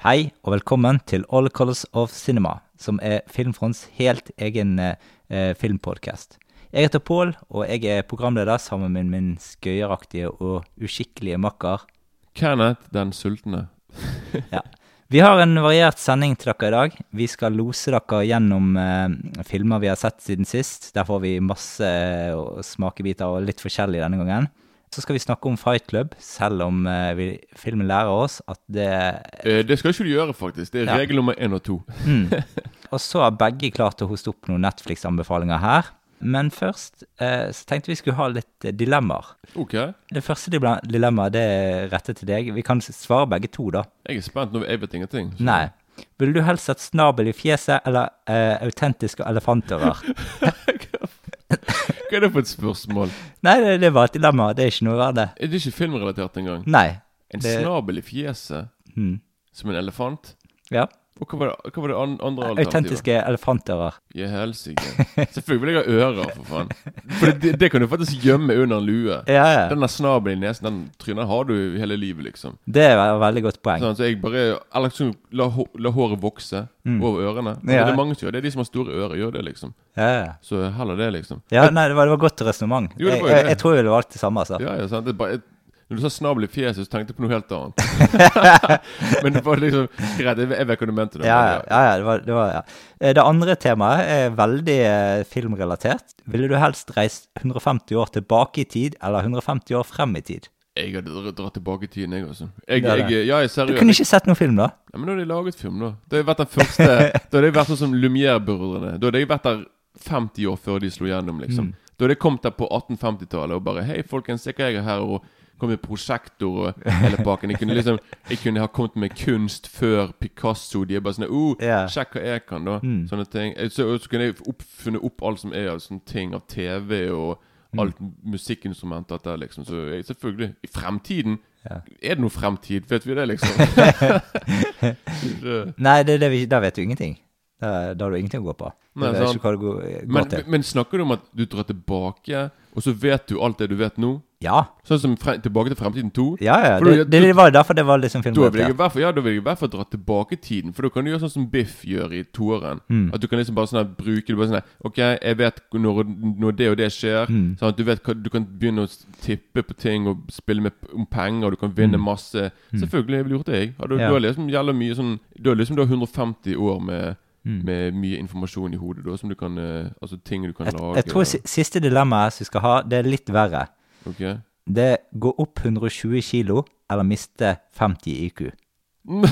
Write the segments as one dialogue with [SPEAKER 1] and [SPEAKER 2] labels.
[SPEAKER 1] Hei og velkommen til All Colors of Cinema, som er Filmfronts helt egen eh, filmpodcast. Jeg heter Pål, og jeg er programleder sammen med min skøyeraktige og uskikkelige makker.
[SPEAKER 2] Kenneth den sultne.
[SPEAKER 1] Ja. Vi har en variert sending til dere i dag. Vi skal lose dere gjennom eh, filmer vi har sett siden sist. Der får vi masse eh, smakebiter og litt forskjellig denne gangen. Så skal vi snakke om Fight Club, selv om eh, vi, filmen lærer oss at det
[SPEAKER 2] Eh, det skal ikke du gjøre, faktisk. Det er
[SPEAKER 1] Ja.
[SPEAKER 2] regel nummer én og to.
[SPEAKER 1] Mm. Og så har begge klart å hoste opp noen Netflix-anbefalinger her. Men først eh, så tenkte vi skulle ha litt eh, dilemmaer.
[SPEAKER 2] Ok.
[SPEAKER 1] Det første dilemmaet det er rettet til deg. Vi kan svare begge to, da.
[SPEAKER 2] Jeg er spent nå. Jeg vet ingenting. så-
[SPEAKER 1] Nei. Ville du helst hatt snabel i fjeset eller eh, autentiske elefantører?
[SPEAKER 2] Hva er det for et spørsmål?
[SPEAKER 1] Nei, det, det var et dilemma. Det er ikke noe av det.
[SPEAKER 2] Er det ikke filmrelatert engang?
[SPEAKER 1] Nei.
[SPEAKER 2] En
[SPEAKER 1] det-
[SPEAKER 2] snabel i fjeset
[SPEAKER 1] Mm.
[SPEAKER 2] som en elefant?
[SPEAKER 1] Ja.
[SPEAKER 2] Og hva var det, hva var det an andre alternativet?
[SPEAKER 1] Autentiske elefantører.
[SPEAKER 2] Ja, helsike. Selvfølgelig vil jeg ha ører, for faen. For det, det kan du faktisk gjemme under en lue.
[SPEAKER 1] Ja, ja.
[SPEAKER 2] Den der snabelen i nesen, den trynet har du hele livet, liksom.
[SPEAKER 1] Det er et veldig godt poeng.
[SPEAKER 2] Sånn, så jeg bare Eller liksom, la, la håret vokse
[SPEAKER 1] Mm.
[SPEAKER 2] over ørene.
[SPEAKER 1] Ja.
[SPEAKER 2] Det er mange som gjør det. Er De som har store ører, gjør det, liksom.
[SPEAKER 1] Ja, ja.
[SPEAKER 2] Så heller det, liksom.
[SPEAKER 1] ja nei, det var, det var godt resonnement. Jeg, jeg,
[SPEAKER 2] det.
[SPEAKER 1] jeg tror jeg ville valgt det samme, altså.
[SPEAKER 2] Ja, ja, sant. Det er bare, jeg, når du sa snabel i fjeset, så tenkte jeg på noe helt annet. Men det var liksom greit. Jeg, vet hva du mente.
[SPEAKER 1] Ja, ja, ja, det var, det var ja. Eh, Det andre temaet er veldig eh, filmrelatert. Ville du helst reist 150 år tilbake i tid, eller 150 år frem i tid?
[SPEAKER 2] Jeg hadde dratt tilbake i tiden, jeg også. Jeg,
[SPEAKER 1] Det er det.
[SPEAKER 2] jeg, ja, jeg seriøst.
[SPEAKER 1] Du kunne ikke sett noen film, da?
[SPEAKER 2] Ja, men da hadde jeg laget film, da. Da hadde jeg vært den første Da hadde jeg vært sånn som Lumière-brødrene. Da hadde jeg vært der 50 år før de slo gjennom, liksom.
[SPEAKER 1] Mm.
[SPEAKER 2] Da hadde jeg kommet der på 1850-tallet og bare Hei, folkens, se hva jeg har her. Og kom med prosjektor og hele pakken. Jeg kunne liksom Jeg kunne ha kommet med kunst før Picasso. De er bare sånn oh,
[SPEAKER 1] yeah.
[SPEAKER 2] Sjekk hva jeg kan, da.
[SPEAKER 1] Mm.
[SPEAKER 2] Sånne ting. Eh, Så, så kunne jeg oppfunnet opp alt som er av sånne ting av TV og
[SPEAKER 1] Mm.
[SPEAKER 2] alt musikkinstrumenter der, liksom. Så jeg, selvfølgelig I fremtiden
[SPEAKER 1] Ja.
[SPEAKER 2] Er det noe fremtid? Vet vi det, liksom?
[SPEAKER 1] Nei, det, det, da vet du ingenting. Da, da har du ingenting å gå på.
[SPEAKER 2] Nei,
[SPEAKER 1] går,
[SPEAKER 2] men, men snakker du om at du drar tilbake, og så vet du alt det du vet nå?
[SPEAKER 1] Ja,
[SPEAKER 2] Sånn som frem, Tilbake til fremtiden 2?
[SPEAKER 1] ja, ja.
[SPEAKER 2] Du,
[SPEAKER 1] Det, det, det var derfor det var liksom
[SPEAKER 2] Da vil jeg i hvert fall Ja, da vil jeg i hvert fall dra tilbake tiden. For da kan du gjøre sånn som Biff gjør i toeren.
[SPEAKER 1] Mm.
[SPEAKER 2] At du kan liksom bare sånn her bruke det bare sånn her Ok, jeg vet når, når det og det skjer.
[SPEAKER 1] Mm.
[SPEAKER 2] Sånn at du vet Du kan begynne å tippe på ting og spille med om penger, og du kan vinne
[SPEAKER 1] Mm.
[SPEAKER 2] masse.
[SPEAKER 1] Mm.
[SPEAKER 2] Selvfølgelig jeg ville gjort det, jeg. Ja, du,
[SPEAKER 1] Ja.
[SPEAKER 2] du har liksom jævla mye sånn Du har liksom du har 150 år med
[SPEAKER 1] Mm.
[SPEAKER 2] med mye informasjon i hodet da, som du kan eh, Altså ting du kan
[SPEAKER 1] Jeg,
[SPEAKER 2] lage.
[SPEAKER 1] jeg tror si, siste dilemmaet som vi skal ha, det er litt verre.
[SPEAKER 2] Ok
[SPEAKER 1] Det er gå opp 120 kilo, eller miste 50 IQ.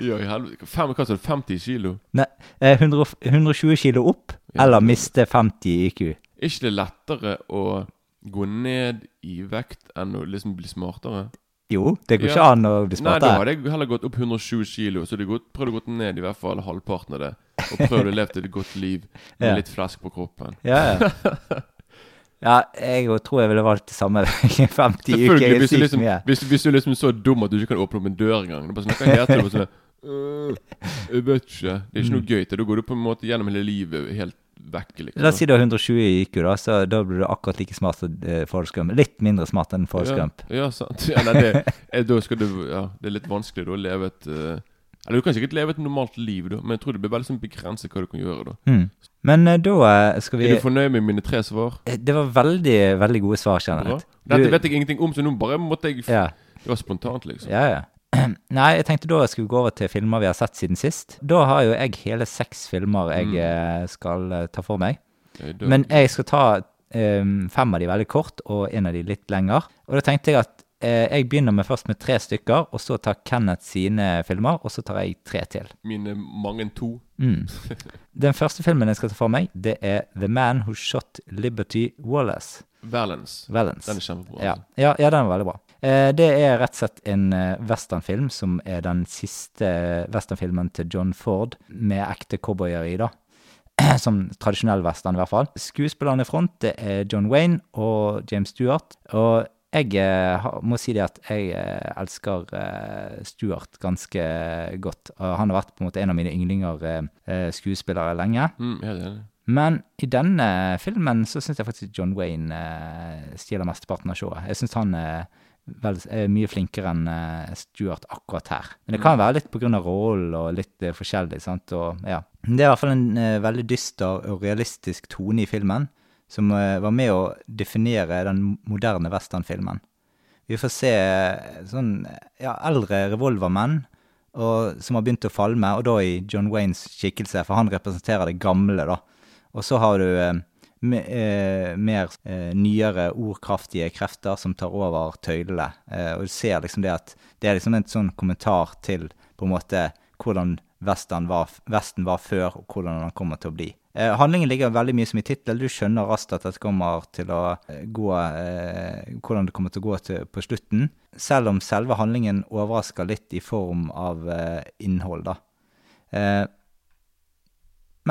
[SPEAKER 2] Ja, i helvete. Fem, hva sa du? 50 kilo?
[SPEAKER 1] Nei, eh, 100, 120 kilo opp,
[SPEAKER 2] Ja.
[SPEAKER 1] eller miste 50 IQ.
[SPEAKER 2] Er ikke det lettere å gå ned i vekt enn å liksom bli smartere?
[SPEAKER 1] Jo, det går
[SPEAKER 2] Ja.
[SPEAKER 1] ikke an å bli
[SPEAKER 2] Nei, da hadde jeg heller gått opp 120 kilo, så gått, prøvd å gå ned i hvert fall halvparten av det. Og prøvd å leve et godt liv med
[SPEAKER 1] Ja.
[SPEAKER 2] litt flesk på kroppen.
[SPEAKER 1] Ja, ja. ja, jeg tror jeg ville valgt det samme. 50
[SPEAKER 2] uker
[SPEAKER 1] er sykt
[SPEAKER 2] liksom,
[SPEAKER 1] mye.
[SPEAKER 2] hvis, hvis du liksom er så dum at du ikke kan åpne opp en dør engang. Sånn, Hva heter det? Sånn, «Øh, jeg vet ikke. Det er ikke noe gøy til. Da går du på en måte gjennom hele livet helt vekk. Liksom.
[SPEAKER 1] La oss si du har 120 i IQ, da, så da blir du akkurat like smart som eh, Forrest Gump. Litt mindre smart enn Forrest Gump.
[SPEAKER 2] Ja, ja sant. Ja, nei, det, da skal du, ja, det er litt vanskelig da å leve et uh, Eller du kan sikkert leve et normalt liv, da, men jeg tror det blir veldig sånn begrenset hva du kan gjøre. da
[SPEAKER 1] Mm. Men eh, da skal vi
[SPEAKER 2] Er du fornøyd med mine tre svar?
[SPEAKER 1] Det var veldig, veldig gode svar. Kenneth.
[SPEAKER 2] Dette vet jeg ingenting om, så nå bare måtte jeg
[SPEAKER 1] Ja,
[SPEAKER 2] Det var spontant, liksom.
[SPEAKER 1] ja. ja. Nei, jeg tenkte da skulle vi gå over til filmer vi har sett siden sist. Da har jo jeg hele seks filmer jeg
[SPEAKER 2] Mm.
[SPEAKER 1] eh, skal eh, ta for meg. Men jeg skal ta um, fem av de veldig kort, og en av de litt lenger. Og da tenkte jeg at eh, jeg begynner med først med tre stykker, og så tar Kenneth sine filmer, og så tar jeg tre til.
[SPEAKER 2] Mine mange to.
[SPEAKER 1] Mm. Den første filmen jeg skal ta for meg, det er The Man Who Shot Liberty Wallace.
[SPEAKER 2] Valence.
[SPEAKER 1] Valence.
[SPEAKER 2] Den er kjempebra.
[SPEAKER 1] Ja,
[SPEAKER 2] altså.
[SPEAKER 1] ja, ja, den er veldig bra. Eh, det er rett og slett en eh, westernfilm som er den siste westernfilmen til John Ford med ekte cowboyer i, da. Som tradisjonell western, i hvert fall. Skuespillerne i front det er John Wayne og James Stewart. Og jeg eh, må si det at jeg eh, elsker Stuart ganske godt. Han har vært på en måte en av mine yndlinger eh, eh, skuespillere lenge.
[SPEAKER 2] Mm, helt enig.
[SPEAKER 1] Men i denne filmen så syns jeg faktisk John Wayne eh, stjeler mesteparten av showet. Jeg syns han er vel, mye flinkere enn eh, Stuart akkurat her. Men det kan være litt på grunn av rollen og litt eh, forskjellig. sant? Og, ja. Det er i hvert fall en eh, veldig dyster og realistisk tone i filmen, som eh, var med å definere den moderne westernfilmen. Vi får se eh, sånn ja, eldre revolvermenn og, som har begynt å falme, og da i John Waynes skikkelse, for han representerer det gamle, da. Og så har du eh, eh, mer eh, nyere, ordkraftige krefter som tar over tøylene. Eh, og du ser liksom det at det er liksom en sånn kommentar til på en måte hvordan Vesten var, Vesten var før, og hvordan den kommer til å bli. Eh, handlingen ligger veldig mye som i tittel. Du skjønner raskt at dette kommer til å eh, gå Hvordan det kommer til å gå til, på slutten. Selv om selve handlingen overrasker litt i form av innhold, da.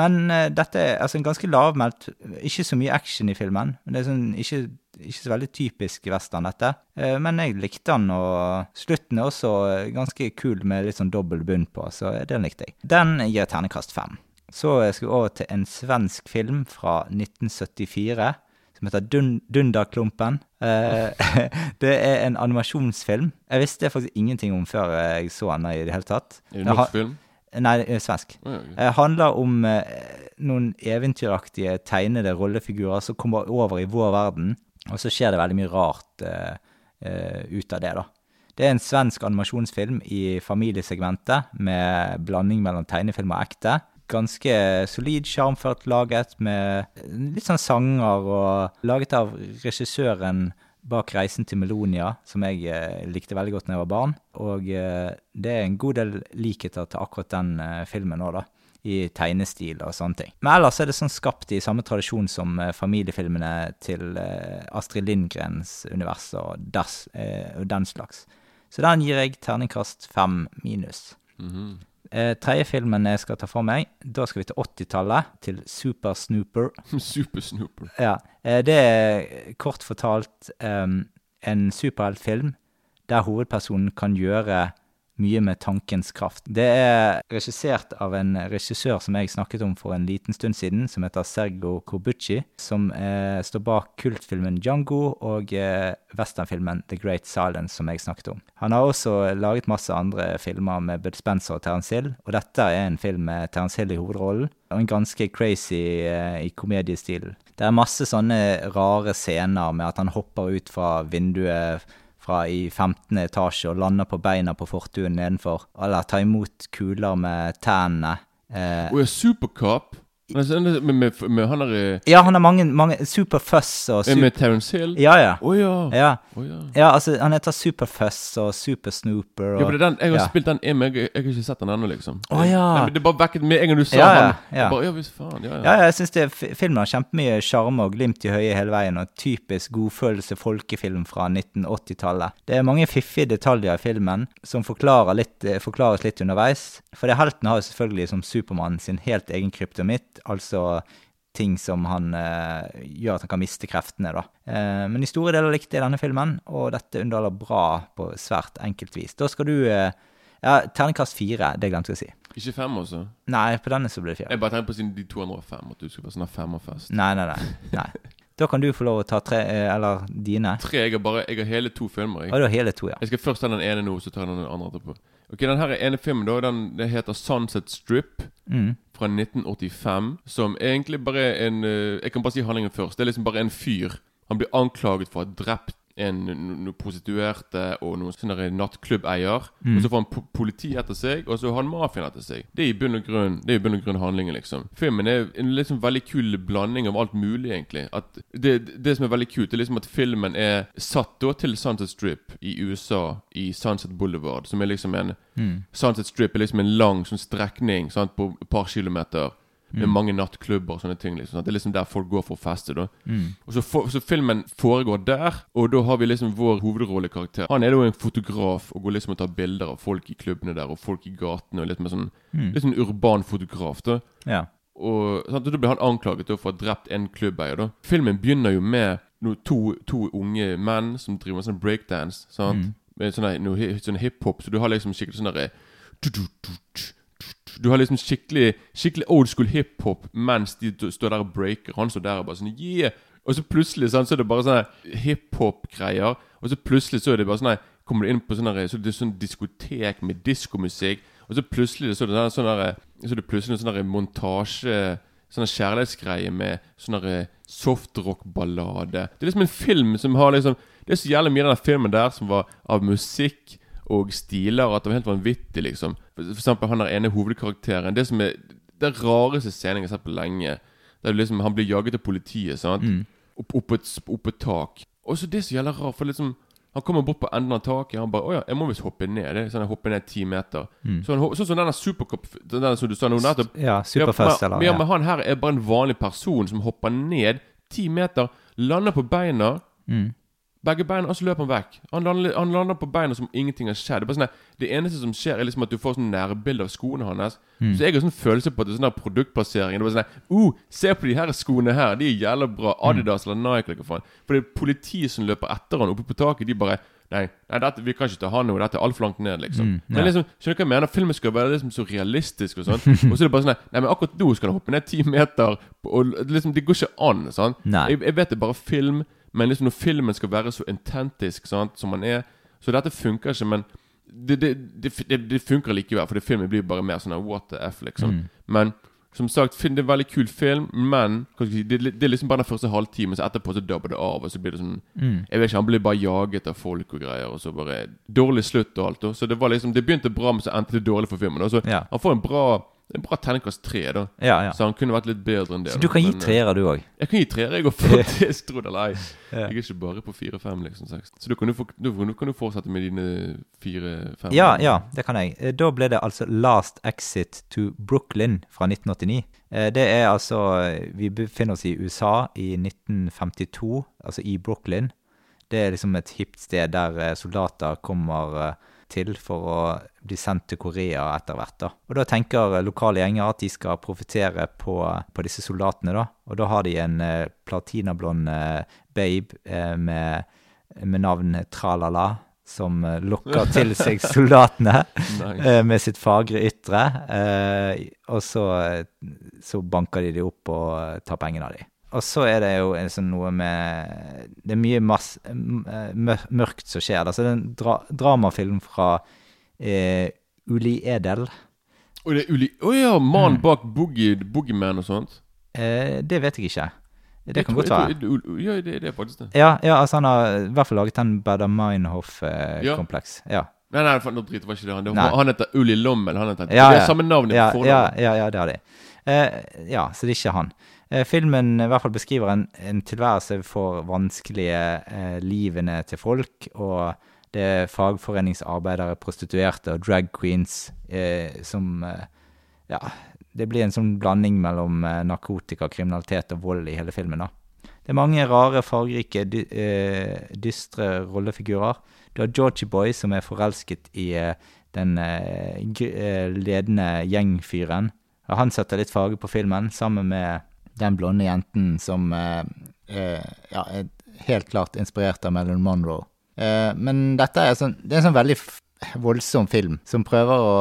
[SPEAKER 1] Men uh, dette er altså en ganske lavmælt Ikke så mye action i filmen. men Det er sånn, ikke, ikke så veldig typisk western, dette. Uh, men jeg likte den, og slutten er også eh, ganske kul med litt sånn dobbel bunn på, så den likte jeg. Den gir ternekast fem. Så skal vi over til en svensk film fra 1974 som heter Dun Dunderklumpen. Uh, det er en animasjonsfilm. Jeg visste faktisk ingenting om før jeg så den i det hele tatt.
[SPEAKER 2] Norsk film?
[SPEAKER 1] Nei, er svensk.
[SPEAKER 2] Å, ja, ok.
[SPEAKER 1] Det handler om eh, noen eventyraktige tegnede rollefigurer som kommer over i vår verden, og så skjer det veldig mye rart eh, eh, ut av det, da. Det er en svensk animasjonsfilm i familiesegmentet, med blanding mellom tegnefilm og ekte. Ganske solid, sjarmført laget, med litt sånn sanger, og laget av regissøren bak 'Reisen til Melonia', som jeg eh, likte veldig godt da jeg var barn. Og eh, det er en god del likheter til akkurat den eh, filmen òg, da. I tegnestil og sånne ting. Men ellers er det sånn skapt i samme tradisjon som eh, familiefilmene til eh, Astrid Lindgrens univers og, das, eh, og den slags. Så den gir jeg terningkast fem minus.
[SPEAKER 2] Mhm.
[SPEAKER 1] Eh, tredje filmen jeg skal ta for meg, da skal vi til 80-tallet, til Super Snooper.
[SPEAKER 2] Super Snooper.
[SPEAKER 1] Ja, eh, det er kort fortalt em, en superheltfilm der hovedpersonen kan gjøre mye med tankens kraft. Det er regissert av en regissør som jeg snakket om for en liten stund siden, som heter Sergo Corbucci, som eh, står bak kultfilmen Django og eh, westernfilmen The Great Silence, som jeg snakket om. Han har også laget masse andre filmer med Bud Spencer og Terence Hill, og dette er en film med Terence Hill i hovedrollen, og en ganske crazy eh, i komediestil. Det er masse sånne rare scener med at han hopper ut fra vinduet fra i 15. etasje og lander på beina på fortuen nedenfor, eller ta imot kuler med tennene. Eh,
[SPEAKER 2] Og ja, Supercop. Men Med, med, han der eh,
[SPEAKER 1] ja, han har mange, mange Superfuss og
[SPEAKER 2] er
[SPEAKER 1] super...
[SPEAKER 2] Med Terence Hill?
[SPEAKER 1] Ja, ja.
[SPEAKER 2] Å ja.
[SPEAKER 1] Ja,
[SPEAKER 2] Oh, ja.
[SPEAKER 1] ja altså, han heter Superfuss og Supersnooper og
[SPEAKER 2] Ja, for det er den, Jeg har
[SPEAKER 1] ja.
[SPEAKER 2] spilt den inn, men jeg, jeg har ikke sett den ennå, liksom.
[SPEAKER 1] Å, ja.
[SPEAKER 2] Nei, det bare vekket med en gang du sa
[SPEAKER 1] Ja,
[SPEAKER 2] han.
[SPEAKER 1] ja.
[SPEAKER 2] Bare, ja visst faen. Ja,
[SPEAKER 1] Ja,
[SPEAKER 2] ja.
[SPEAKER 1] ja, jeg syns filmen har kjempemye sjarm og glimt i høye hele veien, og typisk godfølelse folkefilm fra 1980-tallet. Det er mange fiffige detaljer i filmen som forklarer litt, eh, forklares litt underveis. For det helten har jo selvfølgelig som Supermann sin helt egen kryptomitt, altså ting som han eh, gjør at han kan miste kreftene, da. Eh, men i store deler likte jeg denne filmen, og dette underholder bra på svært enkelt vis. Da skal du eh, Ja, terningkast fire, det glemte jeg å si.
[SPEAKER 2] Ikke fem, også?
[SPEAKER 1] Nei, på denne så blir det fire.
[SPEAKER 2] Jeg bare tenkte på siden de to andre var fem, at du skulle være sånn femmerfest.
[SPEAKER 1] Nei, nei, nei. nei. Da kan du få lov å ta tre, eh, eller dine.
[SPEAKER 2] Tre. Jeg har bare Jeg har hele to filmer. Jeg.
[SPEAKER 1] Ah, du har hele to, ja.
[SPEAKER 2] Jeg skal først ta den ene nå, så tar jeg den andre etterpå. Ok, Den her ene filmen da, den det heter Sunset Strip
[SPEAKER 1] Mm.
[SPEAKER 2] fra 1985. Som egentlig bare er en eh, Jeg kan bare si handlingen først. Det er liksom bare en fyr. Han blir anklaget for å ha drept en noen prostituerte og noen nattklubbeier.
[SPEAKER 1] Mm.
[SPEAKER 2] Og så får han politi etter seg, og så har han mafiaen etter seg. Det er i bunn og grunn Det er i bunn og grunn handlingen, liksom. Filmen er en liksom veldig kul blanding av alt mulig, egentlig. At det, det som er veldig kult, er liksom at filmen er satt da til Sunset Strip i USA, i Sunset Boulevard, som er liksom en
[SPEAKER 1] Mm.
[SPEAKER 2] Sunset Strip er liksom en lang sånn strekning sant, på et par kilometer. Med
[SPEAKER 1] Mm.
[SPEAKER 2] mange nattklubber og sånne ting. liksom sant? Det er liksom der folk går for å feste. da
[SPEAKER 1] Mm.
[SPEAKER 2] og så, for, så filmen foregår der, og da har vi liksom vår hovedrollekarakter. Han er da en fotograf og går liksom og tar bilder av folk i klubbene der, og folk i gatene. og Litt mer sånn,
[SPEAKER 1] Mm.
[SPEAKER 2] litt sånn urban fotograf. da
[SPEAKER 1] Ja.
[SPEAKER 2] Og, sant? og Da blir han anklaget da for å ha drept en klubbeier. da Filmen begynner jo med no, to, to unge menn som driver med sånn breakdance. Sant?
[SPEAKER 1] Mm.
[SPEAKER 2] Med sånn, sånn hiphop, så du har liksom skikkelig sånn derre du har liksom skikkelig Skikkelig old school hiphop mens de står der og breaker. Han står der og bare sånn Yeah! Og så plutselig sånn, så er det bare sånne hiphop-greier. Og så plutselig så er det bare sånn Kommer du inn på sånne, så det sånn diskotek med diskomusikk. Og så plutselig så er det sånn så plutselig sånn montasje Sånn kjærlighetsgreie med sånn softrock-ballade. Det er liksom en film som har liksom Det er så jævlig mye av den filmen der som var av musikk og stiler, at det var helt vanvittig, liksom. For, eksempel han der ene hovedkarakteren. Det som er den rareste scenen jeg har sett på lenge. Der liksom, Han blir jaget av politiet, sant.
[SPEAKER 1] Mm.
[SPEAKER 2] Opp, opp, et, opp et tak. Og så det er så jævla rart, for liksom han kommer bort på enden av taket. Han bare 'Å ja, jeg må visst hoppe ned.' Det sånn jeg hopper ned ti meter.
[SPEAKER 1] Mm.
[SPEAKER 2] Så sånn som denne Supercop Den som du sa nå nettopp.
[SPEAKER 1] Ja, Superfest, eller
[SPEAKER 2] ja, ja, men han her er bare en vanlig person som hopper ned ti meter, lander på beina.
[SPEAKER 1] Mm.
[SPEAKER 2] Begge beina, og så løper han vekk. Han lander, han lander på beina som ingenting har skjedd. Det, er bare sånn der, det eneste som skjer, er liksom at du får sånn nærbilde av skoene hans.
[SPEAKER 1] Mm.
[SPEAKER 2] Så jeg har sånn følelse på at det er sånn der produktplassering. Det var sånn der, uh, Se på de her skoene her, de er jævla bra.
[SPEAKER 1] Mm.
[SPEAKER 2] Adidas eller Nike eller hva faen. For det er politiet som løper etter han oppe på taket. De bare Nei, nei dette, vi kan ikke ta han nå. Dette er altfor langt ned, liksom.
[SPEAKER 1] Mm, ja.
[SPEAKER 2] Men liksom, skjønner du hva jeg mener? Filmen skal være liksom så realistisk og sånn. Og så er det bare sånn Nei, men akkurat nå skal han hoppe ned ti meter, og liksom, det går ikke an. sant?
[SPEAKER 1] Nei.
[SPEAKER 2] Jeg, jeg vet det er bare film, men liksom når filmen skal være så intentisk sant, som man er Så dette funker ikke, men det, det, det, det, funker likevel, for det filmen blir bare mer sånn what the f, liksom.
[SPEAKER 1] Mm.
[SPEAKER 2] Men som sagt, det er en veldig kul film, men si, det, det er liksom bare den første halvtimen, så etterpå så dubber det av, og så blir det sånn
[SPEAKER 1] Mm.
[SPEAKER 2] Jeg vet ikke, Han blir bare jaget av folk og greier, og så bare Dårlig slutt og alt. Og. Så det var liksom Det begynte bra, men så endte det dårlig for filmen. Og så
[SPEAKER 1] Ja.
[SPEAKER 2] Han får en bra En bra terningkast tre, da.
[SPEAKER 1] Ja, ja.
[SPEAKER 2] Så han kunne vært litt bedre enn det.
[SPEAKER 1] Så du kan gi
[SPEAKER 2] eh,
[SPEAKER 1] treere, du òg?
[SPEAKER 2] Jeg kan gi treer, jeg òg, faktisk. Tro det eller ei. Jeg er ikke bare på fire-fem, liksom. seks. Så du kan du, du kan jo fortsette med dine fire-fem.
[SPEAKER 1] Ja, ja, det kan jeg. Eh, Da ble det altså Last Exit to Brooklyn fra 1989. Eh, Det er altså Vi befinner oss i USA i 1952, altså i Brooklyn. Det er liksom et hipt sted der soldater kommer til for å bli sendt til Korea etter hvert. da. Og da tenker lokale gjenger at de skal profitere på, på disse soldatene, da. Og da har de en eh, platinablond eh, babe eh, med, med navn Tralala, som eh, lokker til seg soldatene
[SPEAKER 2] Nice.
[SPEAKER 1] eh, med sitt fagre ytre. Eh, og så, så banker de de opp og tar pengene av de. Og så er det jo sånn noe med Det er mye mass, eh, mør- mørkt som skjer. Altså, det er en dra dramafilm fra eh, Uli Edel.
[SPEAKER 2] Og det er uli... Å ja! Mannen
[SPEAKER 1] Mm.
[SPEAKER 2] bak Boogie, Boogieman og sånt.
[SPEAKER 1] Eh, det vet jeg ikke. Det
[SPEAKER 2] Jeg
[SPEAKER 1] kan
[SPEAKER 2] tror-
[SPEAKER 1] godt være.
[SPEAKER 2] tror- Ja, det, det er faktisk det.
[SPEAKER 1] Ja, ja, altså han har i hvert fall laget den Bader Meinhof-kompleks. Ja.
[SPEAKER 2] Nei, nei, nå driter var ikke det han. Det, han heter Uli Lommel. Han heter,
[SPEAKER 1] Ja,
[SPEAKER 2] det
[SPEAKER 1] ja.
[SPEAKER 2] er samme navn.
[SPEAKER 1] Ja,
[SPEAKER 2] på
[SPEAKER 1] ja, ja, ja, det har de. Eh, ja, så det er ikke han. Eh, filmen i hvert fall beskriver en, en tilværelse for vanskelige eh, livene til folk, og det er fagforeningsarbeidere, prostituerte og drag queens eh, som eh, Ja, det blir en sånn blanding mellom eh, narkotika, kriminalitet og vold i hele filmen, da. Det er mange rare, fargerike, dy, eh, dystre rollefigurer. Du har Georgie Boy, som er forelsket i den ledende gjengfyren. Han setter litt farge på filmen, sammen med den blonde jenten som eh, eh, ja, er helt klart inspirert av Marilyn Monroe. Eh, men dette er, sånn, det er en sånn veldig voldsom film, som prøver å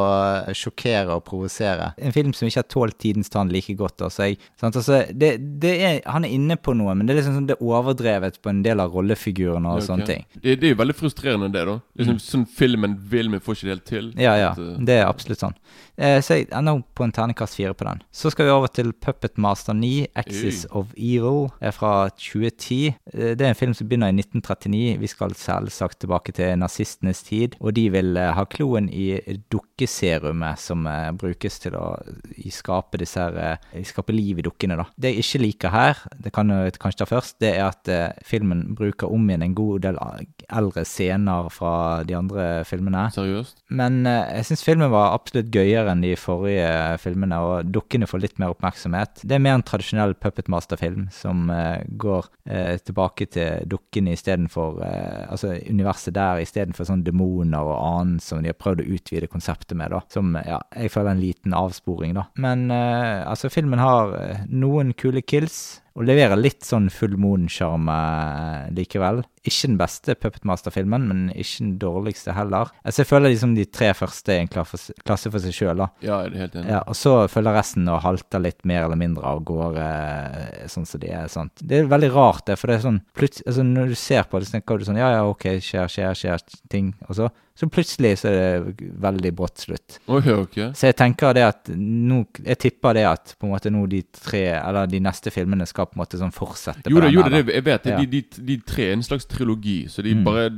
[SPEAKER 1] eh, sjokkere og provosere. En film som ikke har tålt tidens tann like godt. Altså, jeg, sant? Altså, det, det er, han er inne på noe, men det er liksom sånn, det er overdrevet på en del av rollefigurene og
[SPEAKER 2] okay.
[SPEAKER 1] sånne ting.
[SPEAKER 2] Det, det er jo veldig frustrerende, det, da. Liksom, Sånn filmen vil, men får ikke det helt til.
[SPEAKER 1] Ja, ja.
[SPEAKER 2] At, eh,
[SPEAKER 1] Det er absolutt sånn. Eh, så jeg ender på en terningkast fire på den. Så skal vi over til Puppet Master 9, Axis of Evil, er fra 2010. Eh, det er en film som begynner i 1939. Vi skal selvsagt tilbake til nazistenes tid. Og de vil eh, ha kloen i dukkeserumet som eh, brukes til å skape disse her, eh, skape liv i dukkene, da. Det jeg ikke liker her, det kan jeg kanskje ta først, det er at eh, filmen bruker om igjen en god del eldre scener fra de andre filmene.
[SPEAKER 2] Seriøst?
[SPEAKER 1] Men eh, jeg syns filmen var absolutt gøyere enn de forrige filmene, og dukkene får litt mer oppmerksomhet. Det er mer en tradisjonell Puppet Master-film som eh, går eh, tilbake til dukkene istedenfor uh, Altså universet der istedenfor sånn demoner og annet som de har prøvd å utvide konseptet med, da. Som ja, jeg føler er en liten avsporing, da. Men eh, altså, filmen har eh, noen kule kills. Og leverer litt sånn full likevel. Ikke den beste Puppet Master-filmen, men ikke den dårligste heller. Altså, jeg føler liksom de tre første er en klasse for seg sjøl, da.
[SPEAKER 2] Ja, jeg er helt enig.
[SPEAKER 1] Ja, og så følger resten og halter litt mer eller mindre av gårde, sånn som de er. sant? Det er veldig rart, det, for det er sånn plutselig, altså Når du ser på det, så tenker du sånn Ja, ja, ok, skjer, skjer, skjer ting, og så så plutselig så er det veldig brått slutt.
[SPEAKER 2] Ok, okay.
[SPEAKER 1] Så jeg tenker det at nå Jeg tipper det at på en måte nå de tre, eller de neste filmene skal på en måte sånn fortsette
[SPEAKER 2] Jo
[SPEAKER 1] på
[SPEAKER 2] det,
[SPEAKER 1] den
[SPEAKER 2] jo det, jeg vet det.
[SPEAKER 1] Ja.
[SPEAKER 2] De, de, de tre er en slags trilogi, så de
[SPEAKER 1] Mm.
[SPEAKER 2] bare